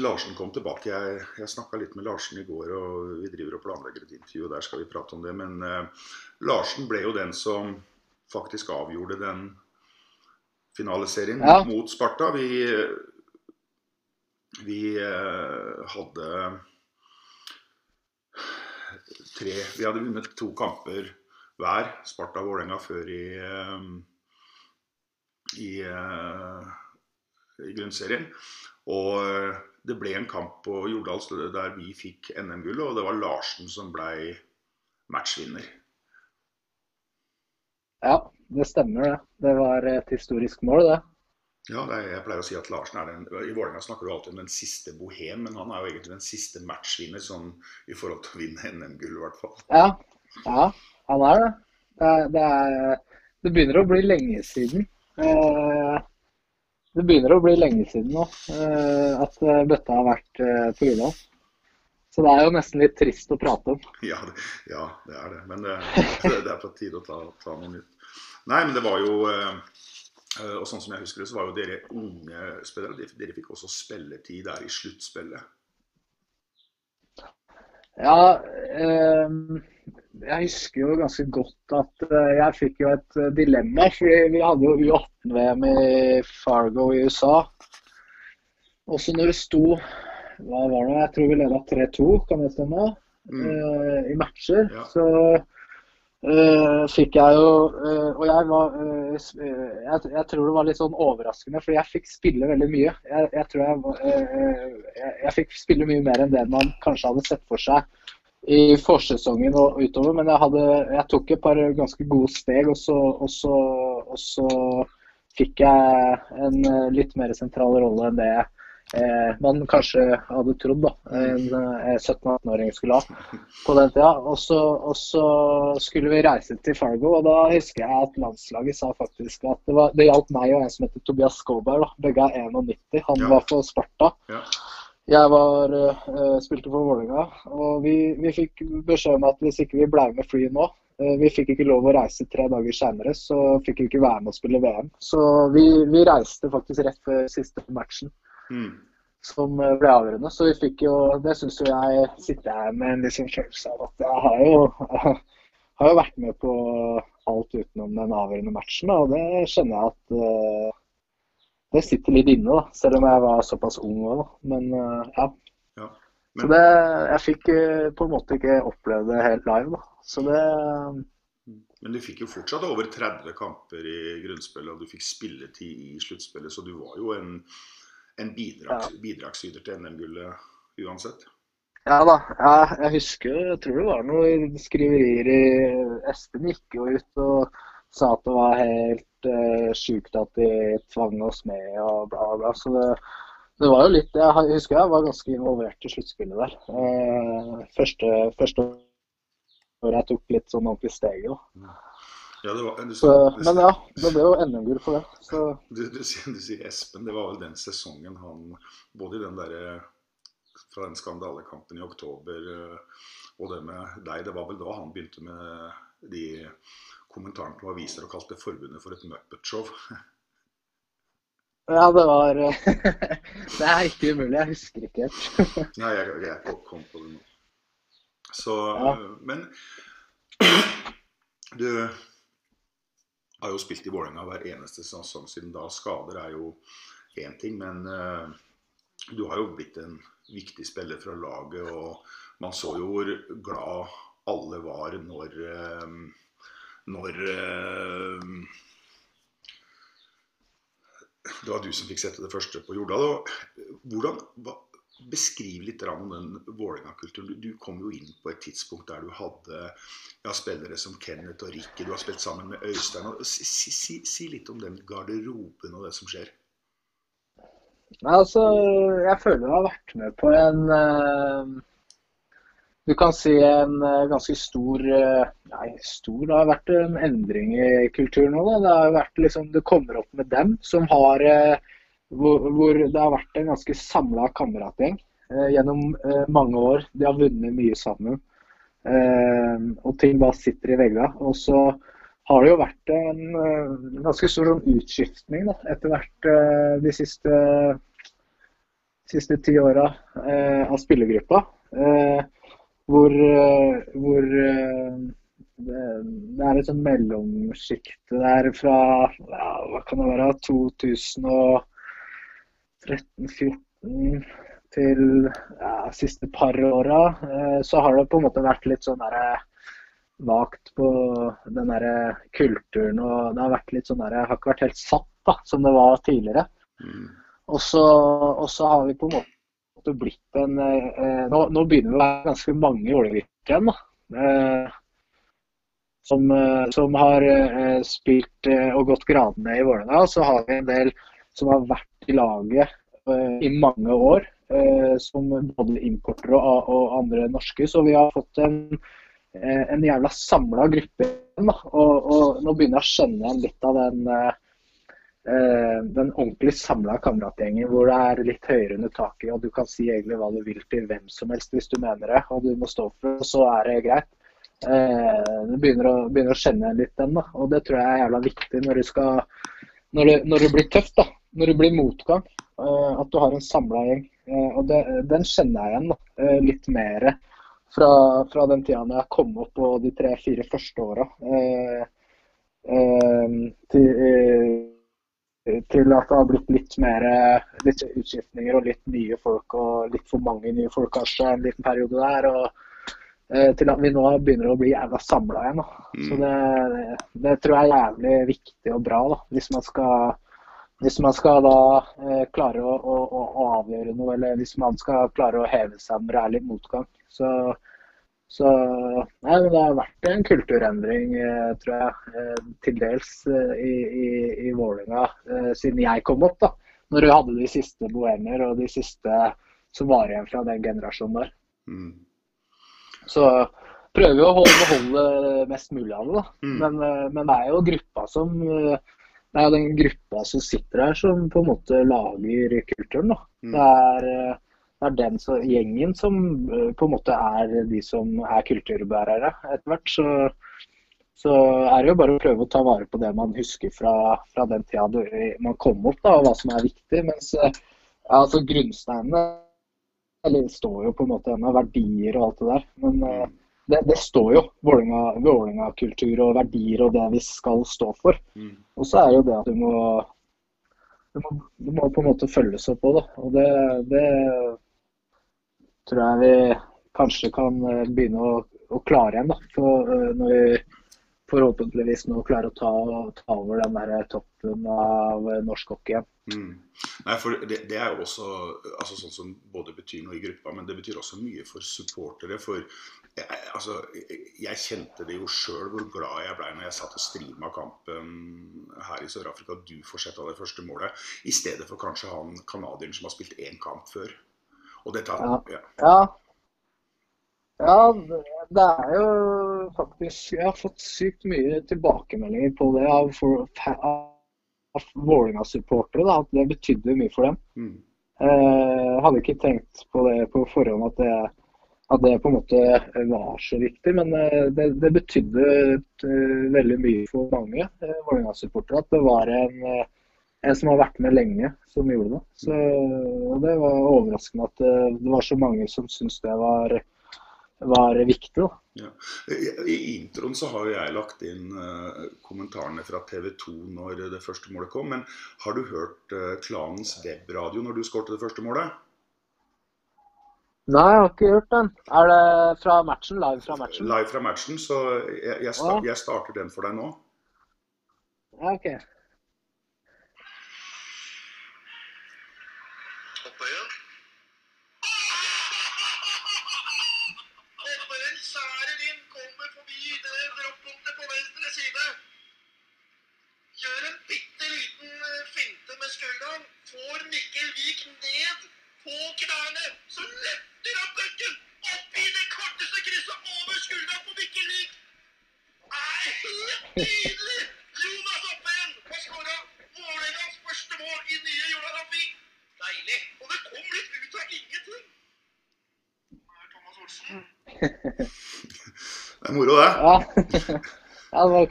Larsen kom tilbake. Jeg, jeg snakka litt med Larsen i går, og vi driver og planlegger et intervju, og der skal vi prate om det. Men eh, Larsen ble jo den som faktisk avgjorde den finaleserien ja. mot Sparta. Vi, vi eh, hadde tre Vi hadde vunnet to kamper hver, Sparta og Vålerenga, før i, eh, i, eh, i, grunnserien. Og det ble en kamp på Jordal der vi fikk NM-gullet, og det var Larsen som ble matchvinner. Ja, det stemmer det. Det var et historisk mål, det. Ja, er, jeg pleier å si at Larsen er den I Vålerenga snakker du alltid om den siste bohem, men han er jo egentlig den siste matchvinner sånn i forhold til å vinne NM-gull, i hvert fall. Ja, ja. Han er det. Det, er, det, er, det begynner å bli lenge siden. Eh, det begynner å bli lenge siden nå eh, at eh, bøtta har vært på Ullevål. Så det er jo nesten litt trist å prate om. Ja, det, ja, det er det. Men det, det er på tide å ta, ta, noe nytt. Nei, men det var jo Og sånn som jeg husker det, så var jo dere unge spillere. Dere fikk også spilletid der i sluttspillet. Ja, eh, jeg husker jo ganske godt at jeg fikk jo et dilemma. fordi vi hadde jo U18-VM i Fargo i USA. Også når det sto hva var det, Jeg tror vi leda 3-2, kan det stemme? Mm. I matcher. Ja. Så fikk jeg jo Og jeg var jeg, jeg, tror det var litt sånn overraskende, for jeg fikk spille veldig mye. Jeg, jeg tror jeg, jeg, jeg fikk spille mye mer enn det man kanskje hadde sett for seg i forsesongen og utover, men jeg, hadde, jeg, tok et par ganske gode steg. Og så, og så, og så fikk jeg en litt mer sentral rolle enn det eh, man kanskje hadde trodd da, en eh, 17-18-åring skulle ha på den tida. Og så, og så, skulle vi reise til Fargo, og da husker jeg at landslaget sa faktisk at det, var, det hjalp meg og en som heter Tobias Skåberg. Begge er 91. Han ja. var for Sparta. Ja. Jeg var, uh, spilte for Vålerenga, og vi, vi, fikk beskjed om at hvis ikke vi ble med flyet nå, Eh, Vi fikk ikke lov å reise tre dager seinere, så fikk vi ikke være med å spille VM. Så vi, vi reiste faktisk rett før siste matchen, Mm. som eh, ble avgjørende. Så vi fikk jo Det syns jo jeg sitter her med en liksom følelse av at jeg har jo, har jo vært med på alt utenom den avgjørende matchen, og det skjønner jeg at eh, det sitter litt inne, da, selv om jeg var såpass ung òg. Men ja. ja. men... Så det, jeg fikk eh, på en måte ikke oppleve det helt live, da. Så det men du fikk jo fortsatt over 30 kamper i grunnspillet, og du fikk spilletid i sluttspillet, så du var jo en, en bidrags, bidragsyter til NM-gullet uansett. Ja da. Ja, jeg husker Jeg tror det var noen skriverier i Espen gikk jo ut og sa at det var helt uh, sjukt at de tvang oss med og bla, bla. Så det, det var jo litt Jeg husker jeg var ganske involvert i sluttspillet der. Eh, første, første året jeg tok litt sånn ordentlig steg. Ja, det var, du, Så, du, men ja, det ble jo NM-gull for det. Så du, du, sier- Espen, det var vel den sesongen han Både i den derre fra den skandalekampen i oktober eh, og det med deg, det var vel da han begynte med de kommentarene på aviser og kalte forbundet for et Muppet-show. ja, det var Det er ikke umulig. Jeg husker ikke helt. Nei, jeg, jeg kom- kom på det nå. Så, Ja. men du har jo spilt i Vålerenga hver eneste sesong siden da. Skader er jo én ting, men uh, du har jo blitt en viktig spiller fra laget. Og man så jo hvor glad alle var når uh, når uh, det var du som fikk sette det første på Jordal. Hvordan, hva, Beskriv litt om den Vålerenga-kulturen. Du, du kom jo inn på et tidspunkt der du hadde ja, spillere som Kenneth og Rikke. Du har spilt sammen med Øystein. Si, si, si, litt om den garderoben og det som skjer. Altså, jeg føler jeg har vært med på en eh, Du kan si en eh, ganske stor eh, Nei, stor Det har vært en endring i kulturen nå. Det har vært liksom Det kommer opp med dem som har hvor, hvor det har vært en ganske samla kameratgjeng eh, gjennom eh, mange år. De har vunnet mye sammen. Eh, og ting bare sitter i veggene. Og så har det jo vært en en ganske stor sånn utskiftning da, etter hvert eh, de siste, siste ti åra eh, av spillergruppa. Eh, hvor hvor eh, det, det er et sånn mellomsjikt der fra ja, hva kan det være, 2013-14 til ja, siste par åra, eh, så har det på en måte vært litt sånn derre vagt på den der kulturen. og Det har vært litt sånn der, har ikke vært helt satt da, som det var tidligere. Så, og så har vi på en måte blitt en eh, nå, nå begynner vi å være ganske mange i Ålevik igjen. da. Eh, som, eh, som har eh, spilt eh, og gått gradene i Vålerenga. Så har vi en del som har vært i laget eh, i mange år. eh, som både importere og, og andre norske. Så vi har fått en, eh, en jævla samla gruppe. Og, og nå begynner jeg å skjønne igjen litt av den den ordentlig samla kameratgjengen hvor det er litt høyere under taket, og du kan si egentlig hva du vil til hvem som helst hvis du mener det, og du må stå for det, så er det greit. Eh, du begynner å, begynner å kjenne litt den, da. Og det tror jeg er jævla viktig når du skal Når det, når det blir tøft, da. Når det blir motgang. eh, at du har en samla gjeng. Eh, og det, den kjenner jeg igjen da. eh, litt mer fra, fra den tida når jeg kom opp på de tre-fire første åra. Til, til at det har blitt litt mer litt utskiftninger og litt nye folk og litt for mange nye folk kanskje en liten periode der. og til at vi nå begynner å bli jævla samla igjen. Da. Så det, det tror jeg er jævlig viktig og bra da, hvis man skal, hvis man skal da eh, klare å, å, å avgjøre noe, eller hvis man skal klare å heve seg når det er litt motgang. Så, så nei, men det har vært en kulturendring, eh, tror jeg, eh, til dels eh, i, i, i Vålerenga eh, siden jeg kom opp. da, Når du hadde de siste bohemer og de siste som var igjen fra den generasjonen der. Mm. Så prøver vi å holde, beholde mest mulig av det. Mm. Men, eh, men det er jo gruppa som eh, det er jo den gruppa som sitter her som på en måte lager kulturen. Mm. Det er, eh, det er den så, gjengen som på en måte er de som er kulturbærere etter hvert. Så, så er det jo bare å prøve å ta vare på det man husker fra, fra den tida man kom opp, da, og hva som er viktig. Mens altså grunnsteinene eller det står jo på en måte ennå, verdier og alt det der. Men uh, det, det, står jo Vålerenga-kultur og verdier og det vi skal stå for. Mm. Og så er det jo det at du må, du må, du må på en måte følges opp på da. Og det, det tror jeg vi kanskje kan eh, begynne å, å klare igjen. da, for, uh, når vi forhåpentligvis nå klare å ta, ta over den der toppen av norsk hockey igjen. Mm. Nei, for det, det, er jo også altså sånn som både betyr noe i gruppa, men det betyr også mye for supportere. For jeg, altså, jeg kjente det jo sjøl hvor glad jeg blei når jeg satt og streama kampen her i Sør-Afrika. Du får sett av det første målet, i stedet for kanskje han canadieren som har spilt én kamp før. Og dette, ja. ja. ja. Ja, det er jo faktisk Jeg har fått sykt mye tilbakemeldinger på det av, av Vålerenga-supportere. At det betydde mye for dem. Mm. Eh, hadde ikke tenkt på det på forhånd at det, at det på en måte var så viktig. Men eh, det, det betydde uh, veldig mye for mange eh, Vålerenga-supportere. At det var en, eh, en, som har vært med lenge, som gjorde det. Så Det var overraskende at det, eh, det var så mange som syntes det var var viktig. Ja. I introen så har jo jeg lagt inn uh, kommentarene fra TV 2 når det første målet kom. Men har du hørt uh, klanens webradio når du skåret det første målet? Nei, jeg har ikke hørt den. Er det fra matchen? Live fra matchen? Live fra matchen, så jeg, jeg, sta jeg starter den for deg nå. Ja, ok.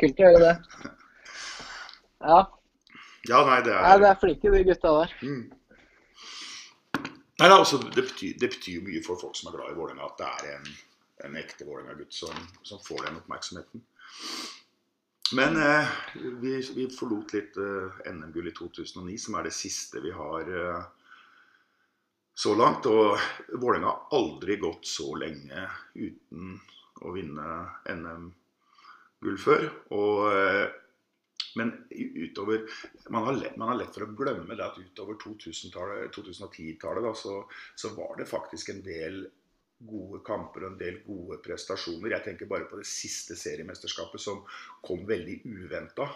Kult å gjøre det. Ja. Ja, nei, det er Det er flinke, de gutta der. Mm. Nei, det, også, det, betyr, det betyr mye for folk som er glad i Vålerenga, at det er en, en ekte Vålerenga-gutt som, som, får den oppmerksomheten. Men eh, vi, vi, forlot litt eh, NM-gull i 2009, som er det siste vi har eh, så langt. Og Vålerenga har aldri gått så lenge uten å vinne NM-gull før. Og, eh, men utover man har, lett, man har, lett, for å glemme det at utover 2010-tallet så, så, var det faktisk en del gode kamper og en del gode prestasjoner. Jeg tenker bare på det siste seriemesterskapet som kom veldig uventa.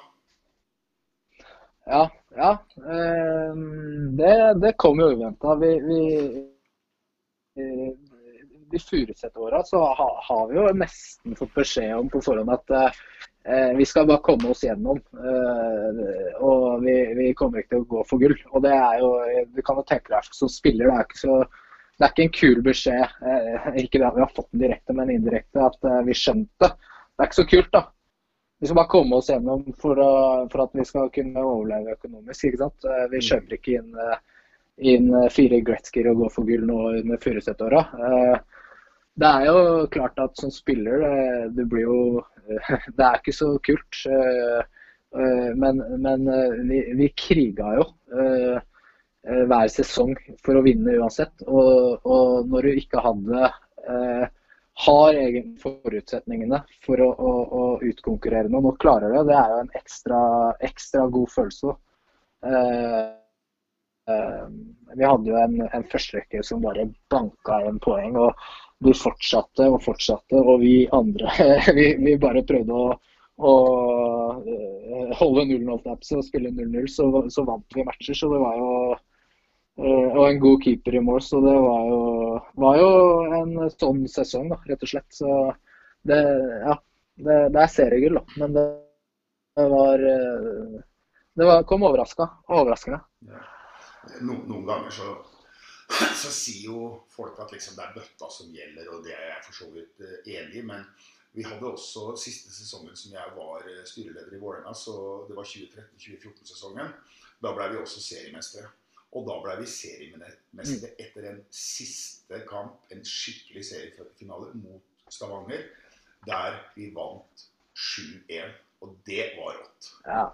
Ja, ja. Ehm, det, det kom jo uventa. Vi, vi, de Furuset-åra så ha, har vi jo nesten fått beskjed om på forhånd at eh, vi skal bare komme oss gjennom. Eh, og vi, vi, kommer ikke til å gå for gull. Og det er jo Du kan jo tenke deg som spiller, det er ikke så det er ikke en kul beskjed. Eh, ikke det at vi har fått den direkte, men indirekte. At eh, vi skjønte. Det er ikke så kult, da. Vi skal bare komme oss gjennom for, å, for at vi skal kunne overleve økonomisk. ikke sant? Eh, vi mm. kjøper ikke inn, eh, inn eh, fire Gretzker og går for gull nå under Furuset-åra. Det er jo klart at som spiller, det blir jo Det er ikke så kult. Men, men vi, vi kriga jo hver sesong for å vinne uansett. Og, og når du ikke hadde har egentlig forutsetningene for å, å, å, utkonkurrere noen og klarer det, det er jo en ekstra, ekstra god følelse. Eh, eh, vi hadde jo en, en førsterekke som bare banka igjen poeng. og Vi fortsatte og fortsatte, og vi andre vi, vi bare prøvde å, å eh, holde nullen og spille 0-0, så, så vant vi matcher. Så det var jo Eh, og en god keeper i mål, så det var jo, var jo en sånn sesong, da, rett og slett. Så det, ja, det, det er seriegull, da. Men det, det var eh, Det var, kom overraska. Overraskende. Ja. No, noen ganger så, så sier jo folk at liksom det er bøtta som gjelder, og det er jeg for så vidt eh, enig i. Men vi hadde også siste sesongen som jeg var eh, styreleder i Vålerenga, så det var 2013-2014-sesongen. Da ble vi også seriemestere. Og da ble vi seriemestere etter en siste kamp, en skikkelig seriefinale mot Stavanger, der vi vant 7-1. Og det var rått. Ja.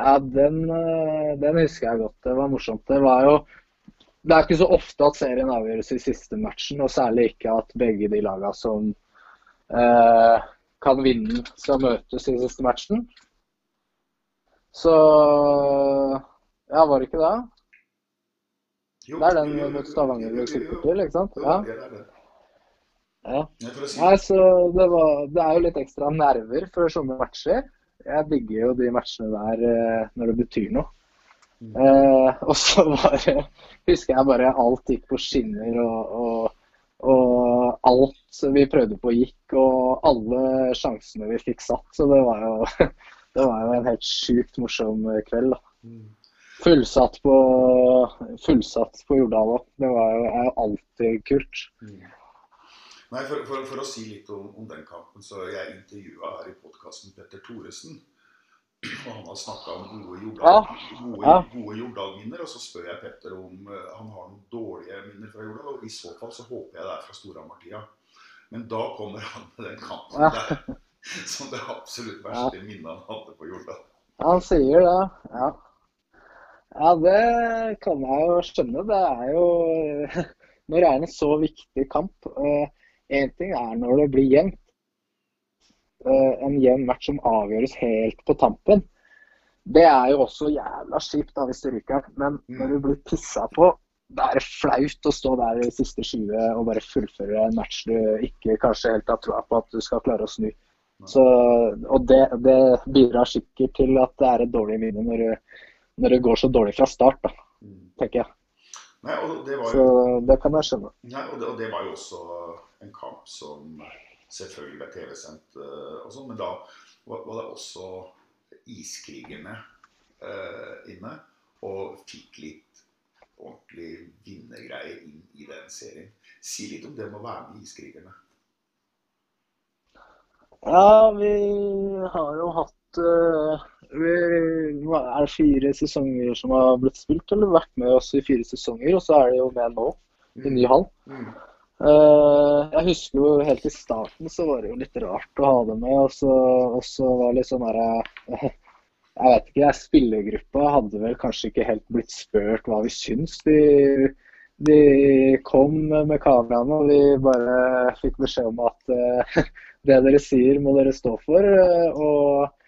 Ja, den, eh, den husker jeg godt. Det var morsomt. Det var jo Det er ikke så ofte at serien avgjøres i siste matchen, og særlig ikke at begge de lagene som eh, kan vinne, skal møtes i siste matchen. Så Ja, var det ikke det? Jo, Det er den mot Stavanger du vi sikter til, ikke sant? Ja. ja. Nei, så det, var, det er jo litt ekstra nerver før sånne matcher. Jeg digger jo de matchene der eh, når det betyr noe. Eh, og så bare husker jeg bare alt gikk på skinner, og, og, og alt vi prøvde på gikk, og alle sjansene vi fikk satt. Så det var jo, det var jo en helt sjukt morsom kveld. da. Fullsatt på, fullsatt på Jordal òg. Det var jo, er jo alltid kult. Nei, for, for, for å si litt om, om den kampen, så jeg intervjua her i podkasten Petter Thoresen. Og han har snakka om gode Ja, gode, ja. gode. Og så spør jeg Petter om eh, han har noen dårlige minner fra jorda. Og i så fall så håper jeg det er fra Storhamar-tida. Men da kommer han med den kampen Ja. der som det absolutt verste minnet han hadde på jorda. Han sier det, ja. Ja, det kan jeg jo skjønne. Det er jo Når det er en så viktig kamp Én ting er når det blir jevnt. Eh, En jevn match som avgjøres helt på tampen. Det er jo også jævla kjipt da hvis du ryker. Men når du blir pissa på, da er det flaut å stå der i siste 20 og bare fullføre en match du ikke kanskje helt har troa på at du skal klare å snu. Så, og det, det bidrar sikkert til at det er et dårlig minne når, du, når det går så dårlig fra start, da, tenker jeg. Nei, og det var Så det kan jeg skjønne. Nei, og, det, og det var jo også en kamp som selvfølgelig ble TV-sendt eh, og sånn, men da var, det også iskrigerne eh, inne og fikk litt ordentlig vinnergreie inn i den serien. Si litt om det med å være med i Iskrigerne. Ja, vi har jo hatt eh, vi, Er det fire sesonger som har blitt spilt, eller vært med oss i fire sesonger? Og så er det jo med nå, i ny hall. Eh, jeg husker jo helt i starten så var det jo litt rart å ha det med. Og så, og så var det litt sånn derre Jeg vet ikke, jeg, spillergruppa hadde vel kanskje ikke helt blitt spurt hva vi syns. De, de kom med kameraene, og vi bare fikk beskjed om at eh, det dere sier, må dere stå for. eh, og Eh,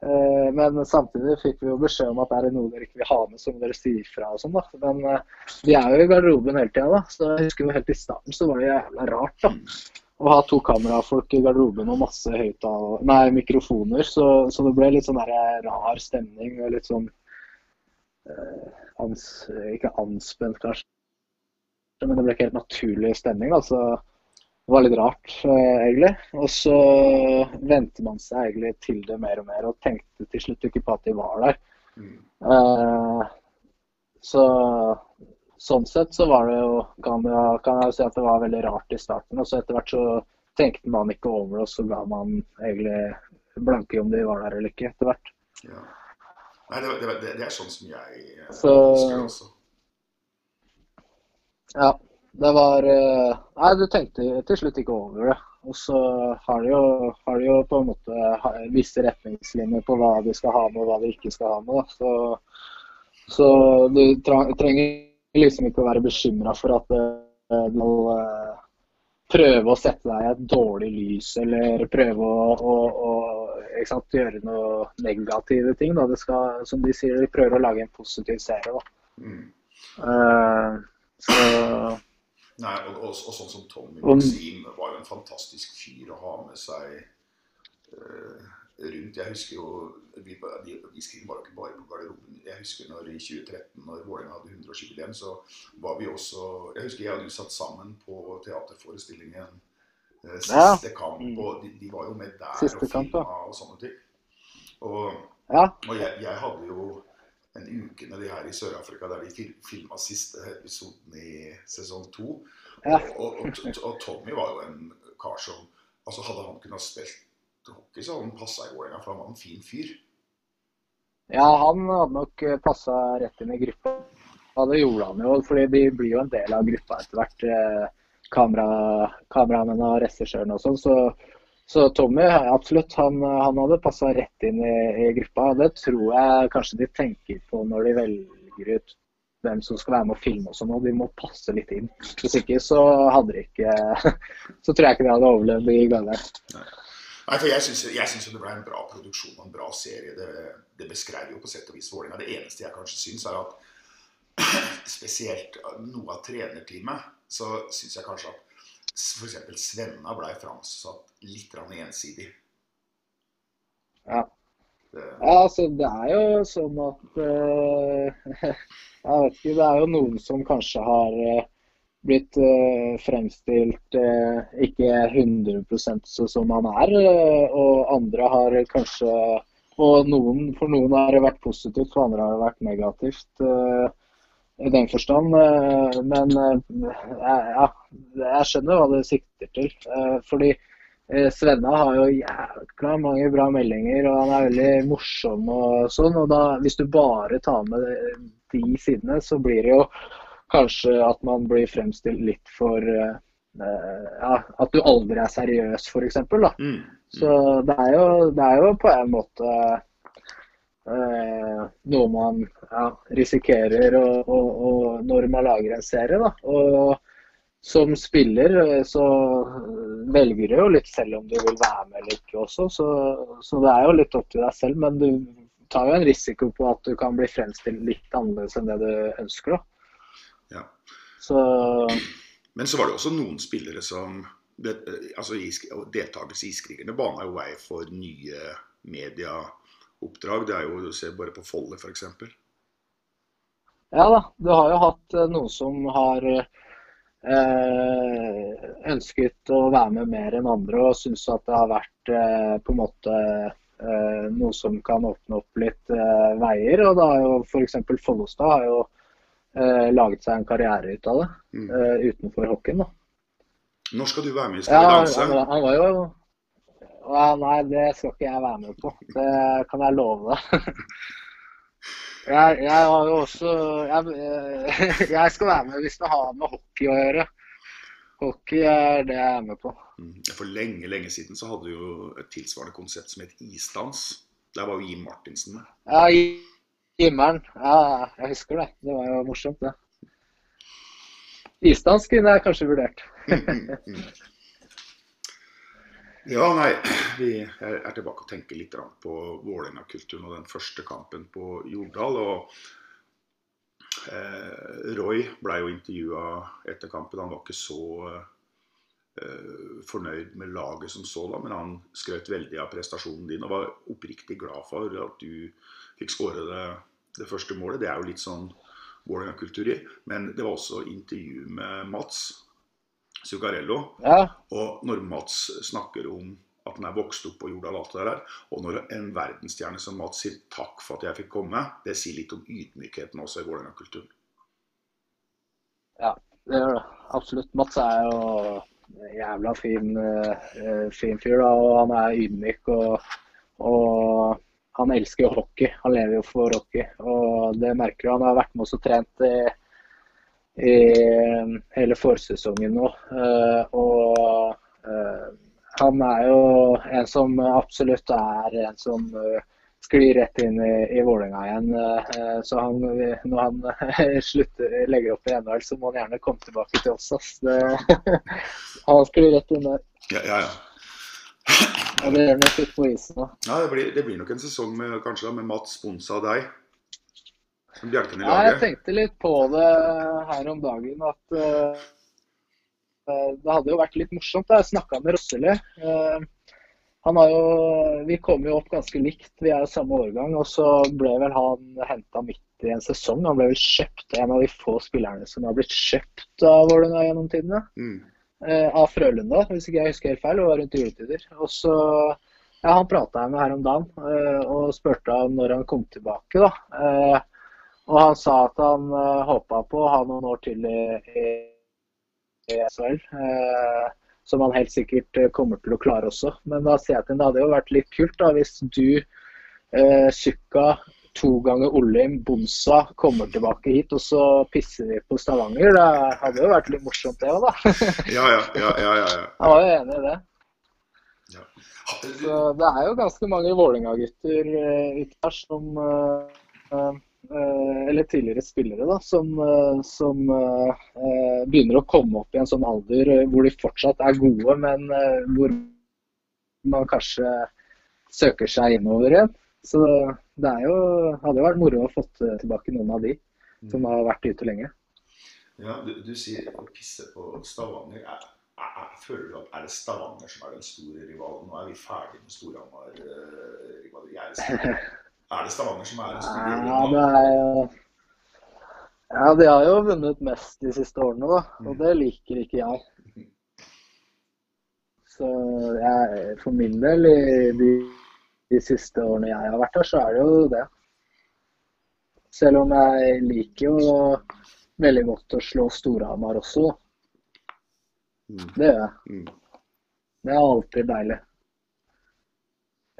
Men samtidig fikk vi jo beskjed om at er det noe dere ikke vil ha med, så må dere si ifra og sånn, da. Men eh, vi er jo i garderoben hele tida, da. Så jeg husker jo helt i starten så var det jævla rart, da. Å ha to kamerafolk i garderoben og masse høytal, Nei, mikrofoner. Så, så det ble litt sånn der rar stemning og litt sånn eh, ans, Ikke anspent, kanskje, men det ble ikke helt naturlig stemning. Altså, det var litt rart, eh, egentlig. Og så vente man seg egentlig til det mer og mer, og tenkte til slutt ikke på at de var der. Eh, så sånn sett så var det jo kan, jeg, kan jeg si at det var veldig rart i starten. Og så etter hvert så tenkte man ikke over det, og så ga man egentlig blanke i om de var der eller ikke etter hvert. Ja. Nei, det, det, det, er sånn som jeg ønsker det også. Ja, det var eh, Nei, du tenkte til slutt ikke over det. Og så har de jo, har de jo på en måte visse retningslinjer på hva de skal ha med og hva de ikke skal ha med. Så, så du trenger liksom ikke å være bekymra for at eh, du må eh, prøve å sette deg i et dårlig lys eller prøve å, å, å sant, gjøre noe negative ting. Da. Det skal, som de sier, de prøver å lage en positiv serie. Da. Mm. Uh, så Nei, og, og, og sånn som Tommy Om- Maxim var jo en fantastisk fyr å ha med seg uh, rundt. Jeg husker jo vi, de, vi skrev bare ikke bare på garderoben. Jeg husker når i 2013, når Vålerenga hadde 100-årsjubileum, så var vi også Jeg husker jeg og du satt sammen på teaterforestillingen uh, Siste Ja. kamp, Mm. og de, de var jo med der Siste og filma og sånne ting. Og, Ja. og jeg, jeg hadde jo en uke de her i Sør-Afrika der de fil filma siste episoden i sesong to. Ja. Og, og, og, Tommy var jo en kar som altså Hadde han kunnet spilt hockey, så hadde han passa i Vålerenga, for han var en fin fyr. Ja, han hadde nok passa rett inn i gruppa. Ja, det gjorde han jo, fordi de blir jo en del av gruppa etter hvert. Eh, kamera, kameramennene og regissøren og sånn. Så, så, Tommy, absolutt, han, han hadde passa rett inn i, i, gruppa. Det tror jeg kanskje de tenker på når de velger ut hvem som skal være med å filme og sånn. De må passe litt inn. Hvis ikke så hadde de ikke Så tror jeg ikke de hadde overlevd i gangen. Nei, for Jeg syns det ble en bra produksjon og en bra serie. Det, det beskrev jo på sett og vis Vålerenga. Det eneste jeg kanskje syns, er at spesielt noe av trenerteamet, så syns jeg kanskje at f.eks. Svenna blei framsatt litt ensidig. Ja. ja. altså det er jo sånn at uh, Jeg vet ikke, det er jo noen som kanskje har uh, blitt uh, fremstilt ikke 100 sånn som han er, og andre har kanskje og noen, for noen har det vært positivt, for andre har det vært negativt i den forstand. Eh, men eh, ja, jeg skjønner hva du sikter til. Eh, fordi Svenna har jo jækla mange bra meldinger, og han er veldig morsom og sånn. Og da, hvis du bare tar med de sidene, så blir det jo kanskje at man blir fremstilt litt for ja, At du aldri er seriøs, f.eks. Mm. mm. Så det er, jo, det er jo på en måte Eh, noe man ja, risikerer og, og, og når man lager en serie. Da. Og som spiller eh, så velger du jo litt selv om du vil være med eller ikke også. Så, så, det er jo litt opp til deg selv. Men du tar jo en risiko på at du kan bli fremstilt litt annerledes enn det du ønsker. Da. Ja. Så, men så var det også noen spillere som altså Deltakelse i Iskrigerne bana jo vei for nye media oppdrag. Det er jo, Du ser bare på Folle, f.eks. Ja da. Du har jo hatt eh, noen som har eh, ønsket å være med mer enn andre og syns at det har vært eh, på en måte eh, noe som kan åpne opp litt eh, veier. Og da har jo f.eks. Follestad har jo eh, laget seg en karriere ut av det mm. utenfor hockeyen. da. Når skal du være med i Skal vi danse? Ja, han var jo ja, nei, det skal ikke jeg være med på. Det kan jeg love deg. Jeg, jeg, har jo også jeg, jeg, skal være med hvis det har med hockey å gjøre. Hockey er det jeg er med på. Mm, for lenge lenge siden så hadde du jo et tilsvarende konsept som het isdans. Der var jo Jim Martinsen med. Ja, Jimmeren. Ja, jeg husker det. Det var jo morsomt, det. Isdans kunne jeg kanskje vurdert. Ja, nei, vi er tilbake og tenker litt på Vålerenga-kulturen og den første kampen på Jordal. og eh, Roy ble jo intervjua etter kampen. Han var ikke så eh, fornøyd med laget som så da, men han skrøt veldig av prestasjonen din og var oppriktig glad for at du fikk skåre det, det første målet. Det er jo litt sånn Vålerenga-kultur i. Men det var også intervju med Mats Zuccarello. Ja. Og når Mats snakker om at han er vokst opp på Jordal, alt det der, og når en verdensstjerne som Mats sier 'takk for at jeg fikk komme', det sier litt om ydmykheten også i Vålerenga-kulturen. Ja, det gjør det. Absolutt. Mats er jo en jævla fin, uh, fin fyr, da, og han er ydmyk. Og, og, han elsker jo hockey. Han lever jo for hockey. Og det merker du. Han har vært med oss og trent i i hele forsesongen nå. Eh, og eh, han er jo en som absolutt er en som eh, sklir rett inn i, i Vålerenga igjen. Så han, når han slutter, legger opp i NHL, så må han gjerne komme tilbake til oss. Det, han sklir rett inn der. Ja, ja, ja. Og det gjør nok litt på isen òg. Ja, det blir, det blir, nok en sesong med, kanskje med Mats sponsa deg. Bjelken i laget? Ja, jeg tenkte litt på det her om dagen. At uh, det hadde jo vært litt morsomt. Jeg snakka med Rosseli. Uh, han har jo, Vi kom jo opp ganske likt, vi er jo samme årgang. Og så ble vel han henta midt i en sesong. Han ble vel kjøpt, en av de få spillerne som har blitt kjøpt av Vålerenga gjennom tidene. Mm. Uh, av Frølunda, hvis ikke jeg husker helt feil. Det var rundt juletider. Og så, ja, Han prata jeg med her om dagen og spurte om når han kom tilbake. da. Og han sa at han uh, eh, håpa på å ha noen år til i, i, i SHL. Uh, som han helt sikkert eh, kommer til å klare også. Men da sier jeg til ham det hadde jo vært litt kult da, hvis du, eh, Sukka, to ganger Olim, Bonsa kommer tilbake hit, og så pisser vi på Stavanger. Det hadde jo vært litt morsomt det òg, da. Ja, ja, ja, ja, ja, ja. Jeg var jo enig i det. Ja. Så det er jo ganske mange Vålerenga-gutter ute her som eh, eh, eh, Eller tidligere spillere, da, som, eh, som eh, eh, begynner å komme opp i en sånn alder eh, hvor de fortsatt er gode, men eh, hvor man kanskje søker seg innover igjen. Så det er jo, hadde jo vært moro å eh, tilbake noen av de som har vært ute lenge. Ja, du, du sier å pisse på Stavanger. Er, er, er, føler du at er det Stavanger som er den store rivalen? Nå er vi ferdig med Storhamar-rivalen. er det Stavanger som er store Ja, det er Ja, de har jo vunnet mest de siste årene, da. Og det liker ikke jeg. Så jeg, for min del, i de, de siste årene jeg har vært her, så er det jo det. Selv om jeg liker jo veldig godt å slå Storhamar også. da. Det gjør jeg. Mm. Det er alltid deilig.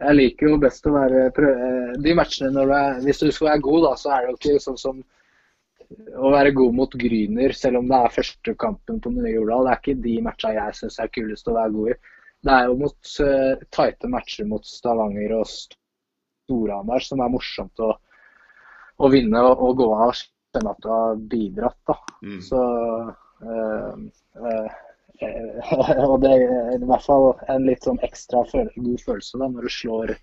Jeg liker jo best å være eh, De matchene når du er Hvis du skal være god, da, så er det jo ikke sånn som å være god mot Gryner, selv om det er første kampen på Nye Jordal. Det er ikke de matcha jeg syns er kulest å være god i. Det er jo mot uh, tighte matcher mot Stavanger og Storhamar som er morsomt å, å vinne og, og gå av og kjenne at du har bidratt. da. Mm. Så uh, eh, Og det er i hvert fall en litt sånn ekstra føl god følelse da, når du slår,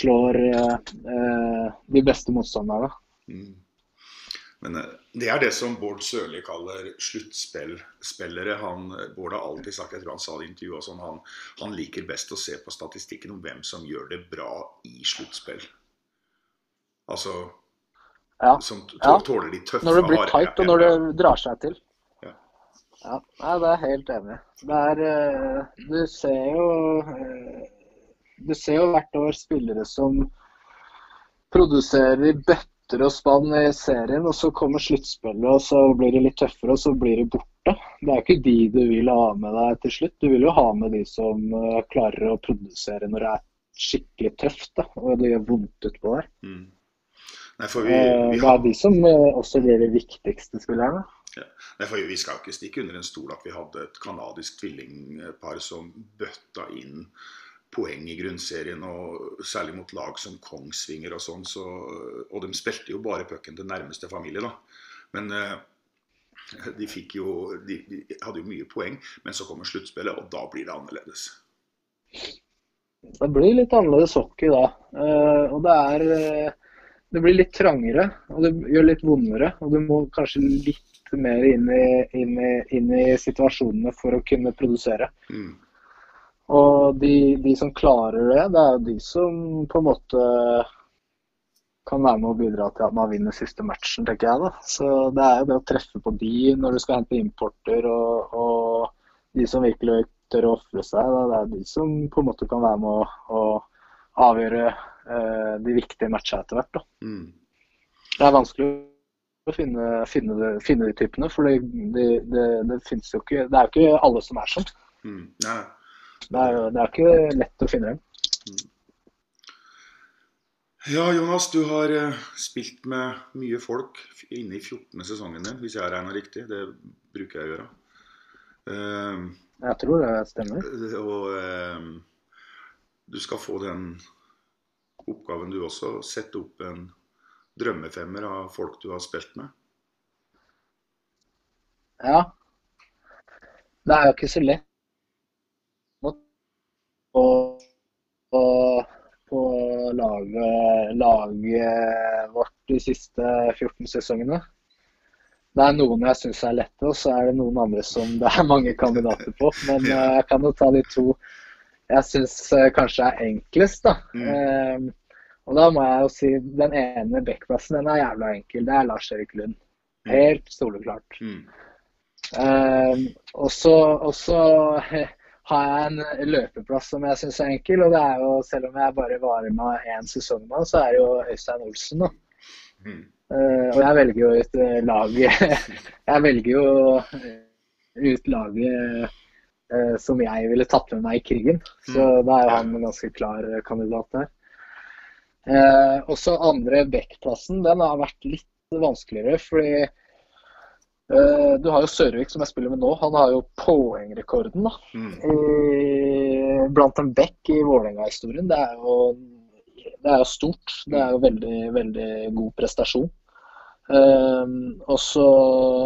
slår eh, eh, de beste motstanderne. Mm. Men eh, det er det som Bård Sørli kaller sluttspillere. Han, Bård har alltid sagt, jeg tror han sa det i intervjuet, og sånn, han, han liker best å se på statistikken om hvem som gjør det bra i sluttspill. Altså Ja. som tåler de tøffe Når det blir tight, og når det drar seg til. Ja. Nei, det er helt enig. Det er eh, Du ser jo eh, Du ser jo hvert år spillere som produserer bøtter og spann i serien, og så kommer sluttspillet, og så blir det litt tøffere, og så blir det borte. Det er ikke de du vil ha med deg til slutt. Du vil jo ha med de som eh, klarer å produsere når det er skikkelig tøft, da, og det gjør vondt utpå der. Mm. Nei, vi, vi Det er de som også blir de viktigste spillerne. Nei, for Vi skal jo ikke stikke under en stol at vi hadde et kanadisk tvillingpar som bøtta inn poeng i grunnserien, og særlig mot lag som Kongsvinger og sånn. Så, og de spilte jo bare pucken til nærmeste familie, da. Men eh, de fikk jo de, de hadde jo mye poeng, men så kommer sluttspillet, og da blir det annerledes. Det blir litt annerledes hockey da. Eh, og det er eh, Det blir litt trangere, og det gjør litt vondere. Og du må kanskje litt mer inn i, inn i, inn i situasjonene for å kunne produsere. Mm. Og de, de som klarer det, det er jo de som på en måte kan være med å bidra til at man vinner siste matchen, tenker jeg. da. Så det er jo det å treffe på de når du skal hente importer, og, og de som virkelig tør å ofre seg. Da. Det er de som på en måte kan være med å, å avgjøre de viktige matchene etter hvert. Mm. Det er vanskelig å finne, finne, finne de typene, for det, det, det, det finnes jo ikke Det er jo ikke alle som er sånn. Mm. Er, det er ikke lett å finne dem. Ja, Jonas, du har eh, spilt med mye folk inne i 14. sesongen din, hvis jeg regner riktig. Det bruker jeg å gjøre. Uh, Jeg tror det stemmer. og uh, du skal få den oppgaven du også, sette opp en drømmefemmer av folk du har spilt med. Ja. Det er jo ikke så lett på, på, på laget, laget vårt de siste 14 sesongene. Det er noen jeg syns er lette, og så er det noen andre som det er mange kandidater på. Men eh, jeg kan jo ta de to jeg syns kanskje er enklest, da. Eh, og da må jeg jo si den ene backplassen, den er jævla enkel. Det er Lars-Erik Lund. Helt soleklart. Mm. Eh, og så har jeg en løpeplass som jeg syns er enkel. Og det er jo, selv om jeg bare varer med én sesong nå, så er det jo Øystein Olsen, da. Mm. Uh, og jeg velger jo ut eh, lag Jeg velger jo eh, ut laget uh, som jeg ville tatt med meg i krigen. Så da er jo han en ganske klar kandidat der. Eh, også andre backplassen, den har vært litt vanskeligere, fordi eh, du har jo Sørvik, som jeg spiller med nå. Han har jo poengrekorden da, i, blant en back i Vålerenga-historien. Det, det er jo stort. Det er jo veldig, veldig god prestasjon. Eh, og så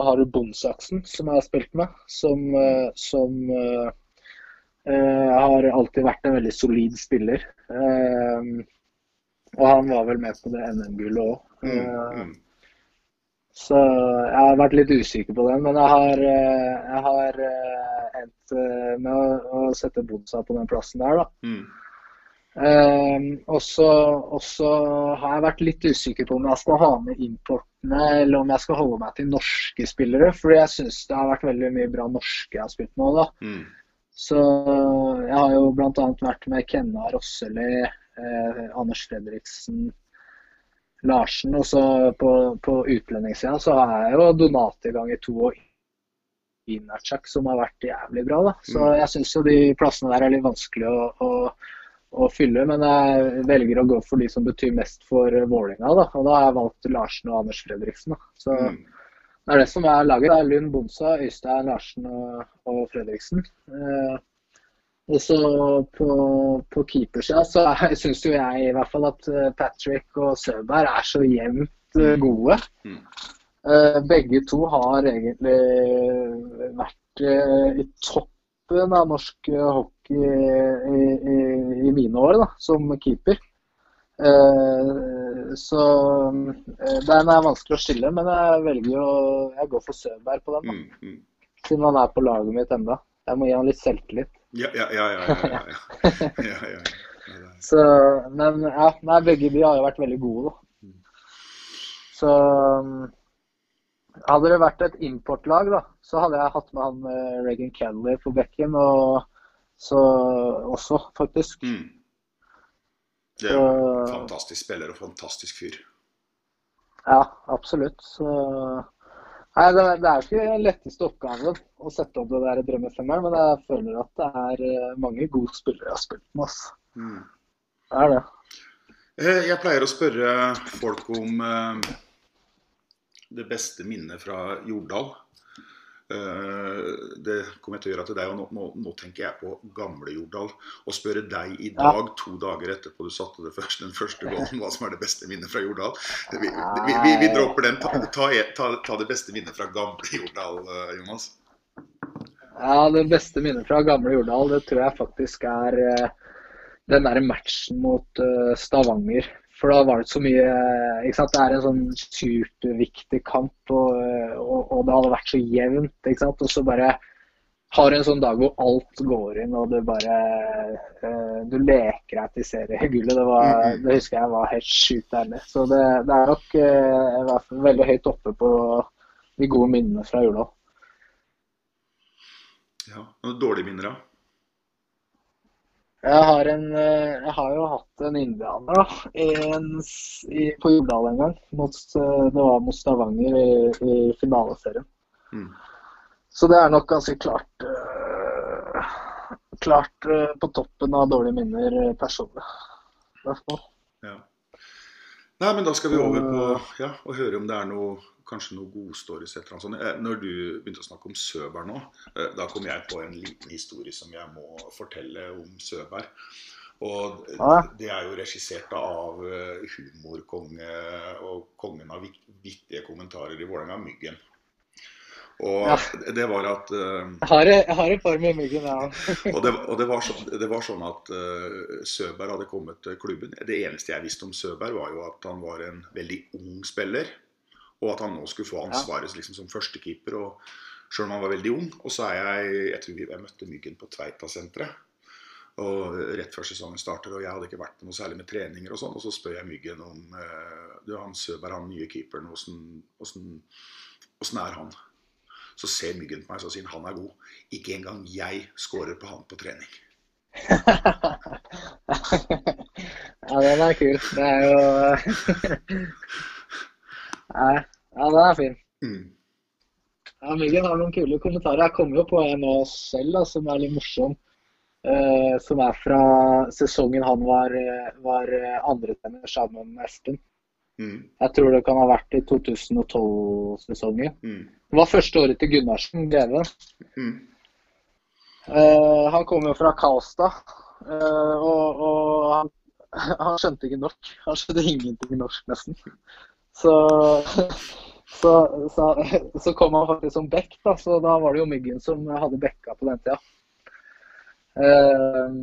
har du Bonsaksen, som jeg har spilt med, som, eh, som eh, eh, har alltid vært en veldig solid spiller. Um, og han var vel med på det NM-gullet òg. Så jeg har vært litt usikker på den, men jeg har, eh, jeg har eh, endt eh, med å, sette Bonsa på den plassen der, da. Mm. så og så har jeg vært litt usikker på om jeg skal ha med importene, eller om jeg skal holde meg til norske spillere. Fordi jeg syns det har vært veldig mye bra norske jeg har spilt nå, da. Så jeg har jo bl.a. vært med Kenna Rosseli, eh, Anders Fredriksen, Larsen. Og så på, på utlendingssida så har jeg jo Donati ganger to og Inacak som har vært jævlig bra, da. Så Mm. jeg syns jo de plassene der er litt vanskelig å, å, å fylle. Men jeg velger å gå for de som betyr mest for Vålinga da. Og da har jeg valgt Larsen og Anders Fredriksen, da. Så det er det som er laget. Det er Lund Bonsa, Øystein Larsen og, og Fredriksen. Eh, og så på, på keepersida så syns jo jeg i hvert fall at eh, Patrick og Søberg er så jevnt eh, gode. Mm. begge to har egentlig vært eh, i toppen av norsk eh, hockey i, i, i mine år da, som keeper. Eh, så eh, den er vanskelig å skille, men jeg velger jo Jeg går for Søberg på den. da. Siden han er på laget mitt enda. Jeg må gi han litt selvtillit. Ja, ja, ja. ja, ja, ja. Så, men ja, nei, begge de har jo vært veldig gode, da. Så um, hadde det vært et importlag, da, så hadde jeg hatt med han eh, Regan Kelly på bekken. Og så også, faktisk. Det er jo fantastisk spiller og fantastisk fyr. Ja, absolutt. Så Nei, det, det er ikke den letteste oppgaven å sette opp det der drømmefemmeren, men jeg føler at det er eh, mange gode spillere jeg har spilt med. ass. Det er det. Eh, Jeg pleier å spørre folk om eh, det beste minnet fra Jordal. Eh, Det kommer jeg til å gjøre til deg, og nå, nå, nå tenker jeg på gamle Jordal. Og spørre deg i dag, to dager etterpå du satte det først, den første gålen, hva som er det beste minnet fra Jordal. Vi, vi, vi, vi dropper den. Ta, ta, ta, ta det beste minnet fra gamle Jordal, eh, Jonas. Ja, det beste minnet fra gamle Jordal, det tror jeg faktisk er eh, den der matchen mot Stavanger. For da var det så mye ikke sant? Det er en sånn superviktig kamp, og, og, og det hadde vært så jevnt. ikke sant? Og så bare har du en sånn dag hvor alt går inn, og du bare eh, Du leker deg til seriegullet. Det, var, det husker jeg var helt sjukt ærlig. Så det, det er nok eh, i hvert fall veldig høyt oppe på de gode minnene fra jula. Ja, Noen dårlige minner, da? Jeg har, en, eh, jeg har jo hatt en indianer da, en, i, på Jordal en gang. Mot, eh, det var mot Stavanger i, i finaleserien. Mm. Så det er nok ganske klart eh, Klart eh, på toppen av dårlige minner personlig. I hvert fall. Ja. Nei, men da skal vi over på ja, å høre om det er noe kanskje noe godstories eller annet sånt. Eh, Når du begynte å snakke om Søberg nå, eh, da kom jeg på en liten historie som jeg må fortelle om Søberg. Og det er jo regissert av eh, humorkonge og kongen av vittige kommentarer i Vålerenga, Myggen. Og Ja. det var at uh, Jeg har, et par med myggen, ja. og det, og det, var så, det var sånn at uh, Søberg hadde kommet til klubben. Det eneste jeg visste om Søberg, var jo at han var en veldig ung spiller. Og at han nå skulle få ansvaret liksom, som førstekeeper. Og selv om han var veldig ung. Og så er jeg Jeg tror jeg møtte Myggen på Tveita-senteret. Og rett før sesongen starter, og jeg hadde ikke vært på noe særlig med treninger og sånn. Og så spør jeg Myggen om uh, du, han Søberg, han nye keeperen, åssen er han? Så ser Myggen på meg og sier han er god. Ikke engang jeg scorer på han på trening. Ja, den er kul. Det er jo Nei, ja, den er fin. Mm. Ja, Myggen har noen kule kommentarer. Jeg kommer jo på en av oss selv da, som er litt morsom. Uh, som er fra sesongen han var, eh, var eh, andretrener sammen med Espen. Mm. Jeg tror det kan ha vært i 2012-sesongen. Mm. Det var første året til Gunnarsen, Greven. Mm. Eh, han kom jo fra Kaosta eh, og, og han, han skjønte ikke norsk. Han skjønte ingenting norsk, nesten. Så, så, så, så kom han faktisk som back, da, så da var det jo Myggen som hadde backa på den tida. Eh,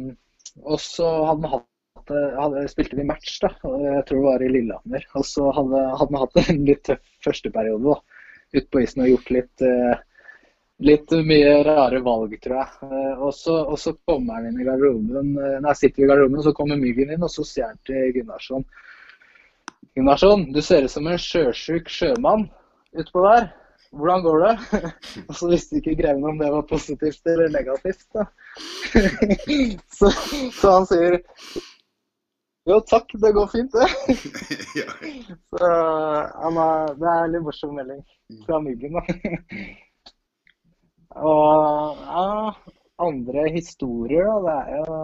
og så hadde han hatt hadde, spilte vi match, da. Jeg tror det var i Lillehammer. Og så hadde, hadde han hatt en litt tøff førsteperiode ute på isen og gjort litt eh, Litt mye rare valg, tror jeg. Eh, og så, kommer han inn i garderoben. eh, Nei, sitter i garderoben, så kommer Myggen inn, og så sier han til Gunnarsson Gunnarsson, du ser ut som en sjøsjuk sjømann utpå der. Hvordan går det? og så visste ikke Greven om det var positivt eller negativt. så, så han sier jo takk, det går fint, det. Så er, det er en litt morsom melding fra Myggen, da. Og ja, andre historier, da. Det er jo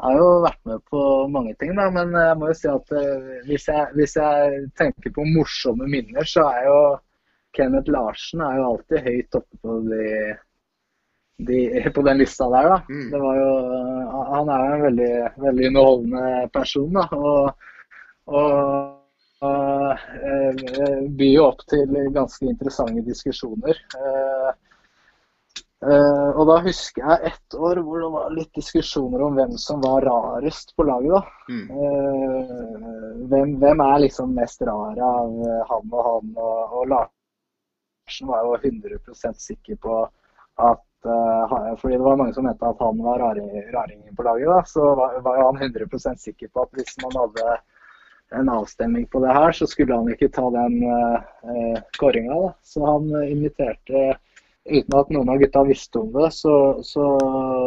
Jeg har jo vært med på mange ting, da. Men jeg må jo si at eh, hvis jeg, hvis jeg tenker på morsomme minner, så er jo Kenneth Larsen er jo alltid høyt oppe på de, de på den lista der, da. Mm. Det var jo Han er jo en veldig, veldig underholdende person, da. Og, og og eh, byr jo opp til ganske interessante diskusjoner. Eh, eh, og da husker jeg ett år hvor det var litt diskusjoner om hvem som var rarest på laget. da. Mm. Eh, hvem, hvem er liksom mest rar av eh, han og han? Og, og Larsen var jo 100% sikker på at eh, Fordi det var mange som mente at han var raring, raringen på laget, da, så var, var han 100% sikker på at hvis man hadde en avstemning på det her, så skulle han ikke ta den uh, kåringa. Så han eh, inviterte, uten at noen av gutta visste om det, så, så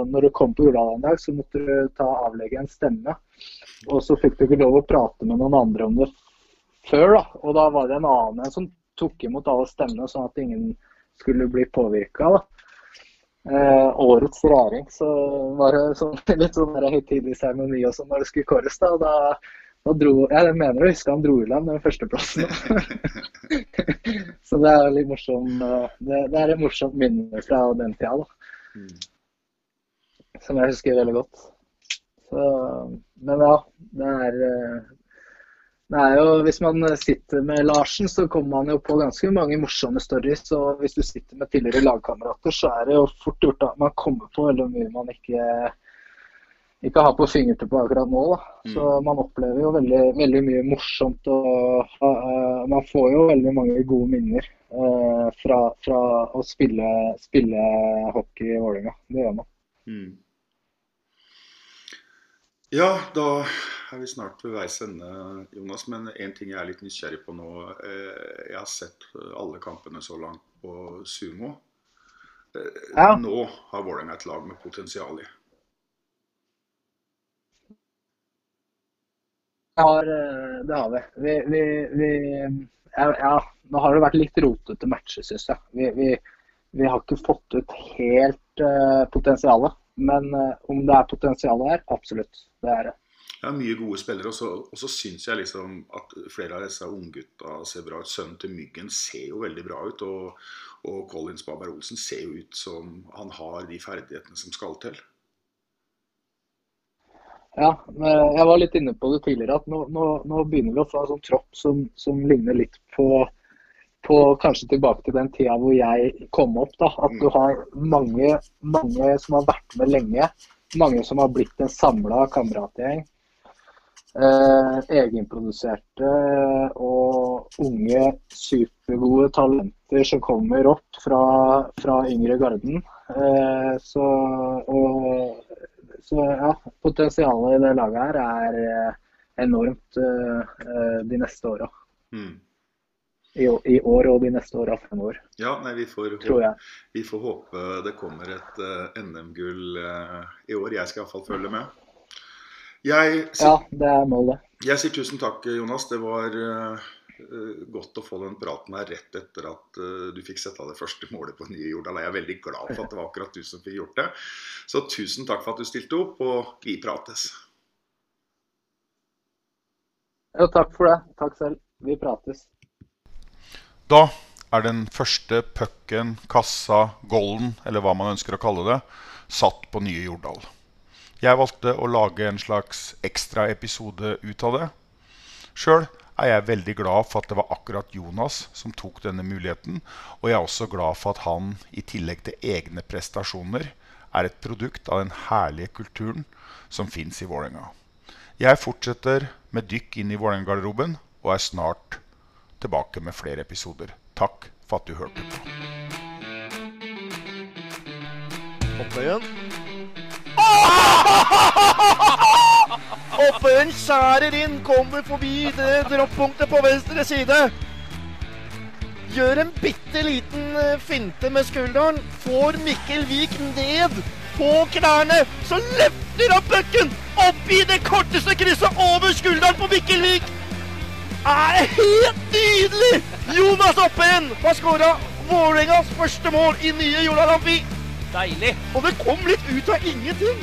når du kom på Urdal en dag, så måtte du ta avlegge en stemme. Og så fikk du ikke lov å prate med noen andre om det før, da. Og da var det en annen en som tok imot alle stemmene, sånn at ingen skulle bli påvirka. Eh, årets regjering, så var det sånn, litt sånn høytidelig seremoni og sånn når det skulle kåres. da, da da dro, jeg mener å huske han dro i land den førsteplassen. så det er litt morsom, eh, det, det er et morsomt minne fra den tida, da. Mm. Som jeg husker veldig godt. Så, men ja, det er eh, det er jo, Hvis man sitter med Larsen, så kommer man jo på ganske mange morsomme stories. Og hvis du sitter med tidligere lagkamerater, så er det jo fort gjort at man kommer på veldig mye man ikke ikke har på fingertuppet akkurat nå. Da. Så man opplever jo veldig, veldig mye morsomt. og uh, Man får jo veldig mange gode minner uh, fra, fra å spille, spille hockey i Vålerenga. Det gjør man. Mm. Ja, da er vi snart ved veis ende, Jonas. Men én ting jeg er litt nysgjerrig på nå. Eh, Jeg har sett alle kampene så langt på sumo. Eh, Ja. Nå har Vålerenga et lag med potensial i. Det har, eh, det har vi. vi, vi, vi ja, ja, nå har det vært litt rotete matcher, syns jeg. Vi, vi, vi har ikke fått ut helt uh, potensialet. Men eh, om det er potensial her, absolutt. Det er det. Det er mye gode spillere, og så, syns jeg liksom at flere av disse unggutta ser bra ut. Sønnen til Myggen ser jo veldig bra ut, og, og Collins Spaberg Olsen ser jo ut som han har de ferdighetene som skal til. Ja, jeg var litt inne på det tidligere at nå, nå, nå begynner vi å få en sånn tropp som, som ligner litt på, på kanskje tilbake til den tida hvor jeg kom opp. da, At du har mange, mange som har vært med lenge. Mange som har blitt en samla kameratgjeng. Eh, egenproduserte og unge, supergode talenter som kommer opp fra, fra yngre garden. Eh, så, og, så ja, potensialet i det laget her er eh, enormt eh, eh, de neste åra. Mm. I, I år og de neste åra fremover, Ja, nei, vi får, tror jeg. vi får håpe det kommer et uh, NM-gull uh, i år. Jeg skal iallfall følge med. Jeg, Ja, det er målet. jeg sier tusen takk, Jonas. Det var, Eh, Godt å få den praten her rett etter at du fikk sette av det første målet på nye Jordal. Jeg er veldig glad for at det var akkurat du som fikk gjort det. Så tusen takk for at du stilte opp, og vi prates. Jo, takk for det. Takk selv. Vi prates. Da er den første pucken, kassa, golden, eller hva man ønsker å kalle det, satt på nye Jordal. Jeg valgte å lage en slags ekstra episode ut av det. Sjøl er jeg veldig glad for at det var akkurat Jonas som tok denne muligheten. Og jeg er også glad for at han, i tillegg til egne prestasjoner, er et produkt av den herlige kulturen som fins i Vålerenga. Jeg fortsetter med dykk inn i Vålerenga-garderoben og er snart tilbake med flere episoder. Takk for at du hørte på. Oppøyen. Oppøyen skjærer inn, kommer forbi det droppunktet på venstre side. Gjør en bitte liten eh, finte med skulderen. Får Mikkel Vik ned på knærne. Så løfter han pucken opp i det korteste krysset over skulderen på Mikkel Vik. Er helt nydelig! Jonas Oppen har skåra Vålerengas første mål i nye Jordal Amfi. Deilig. Og det kom litt ut av ingenting.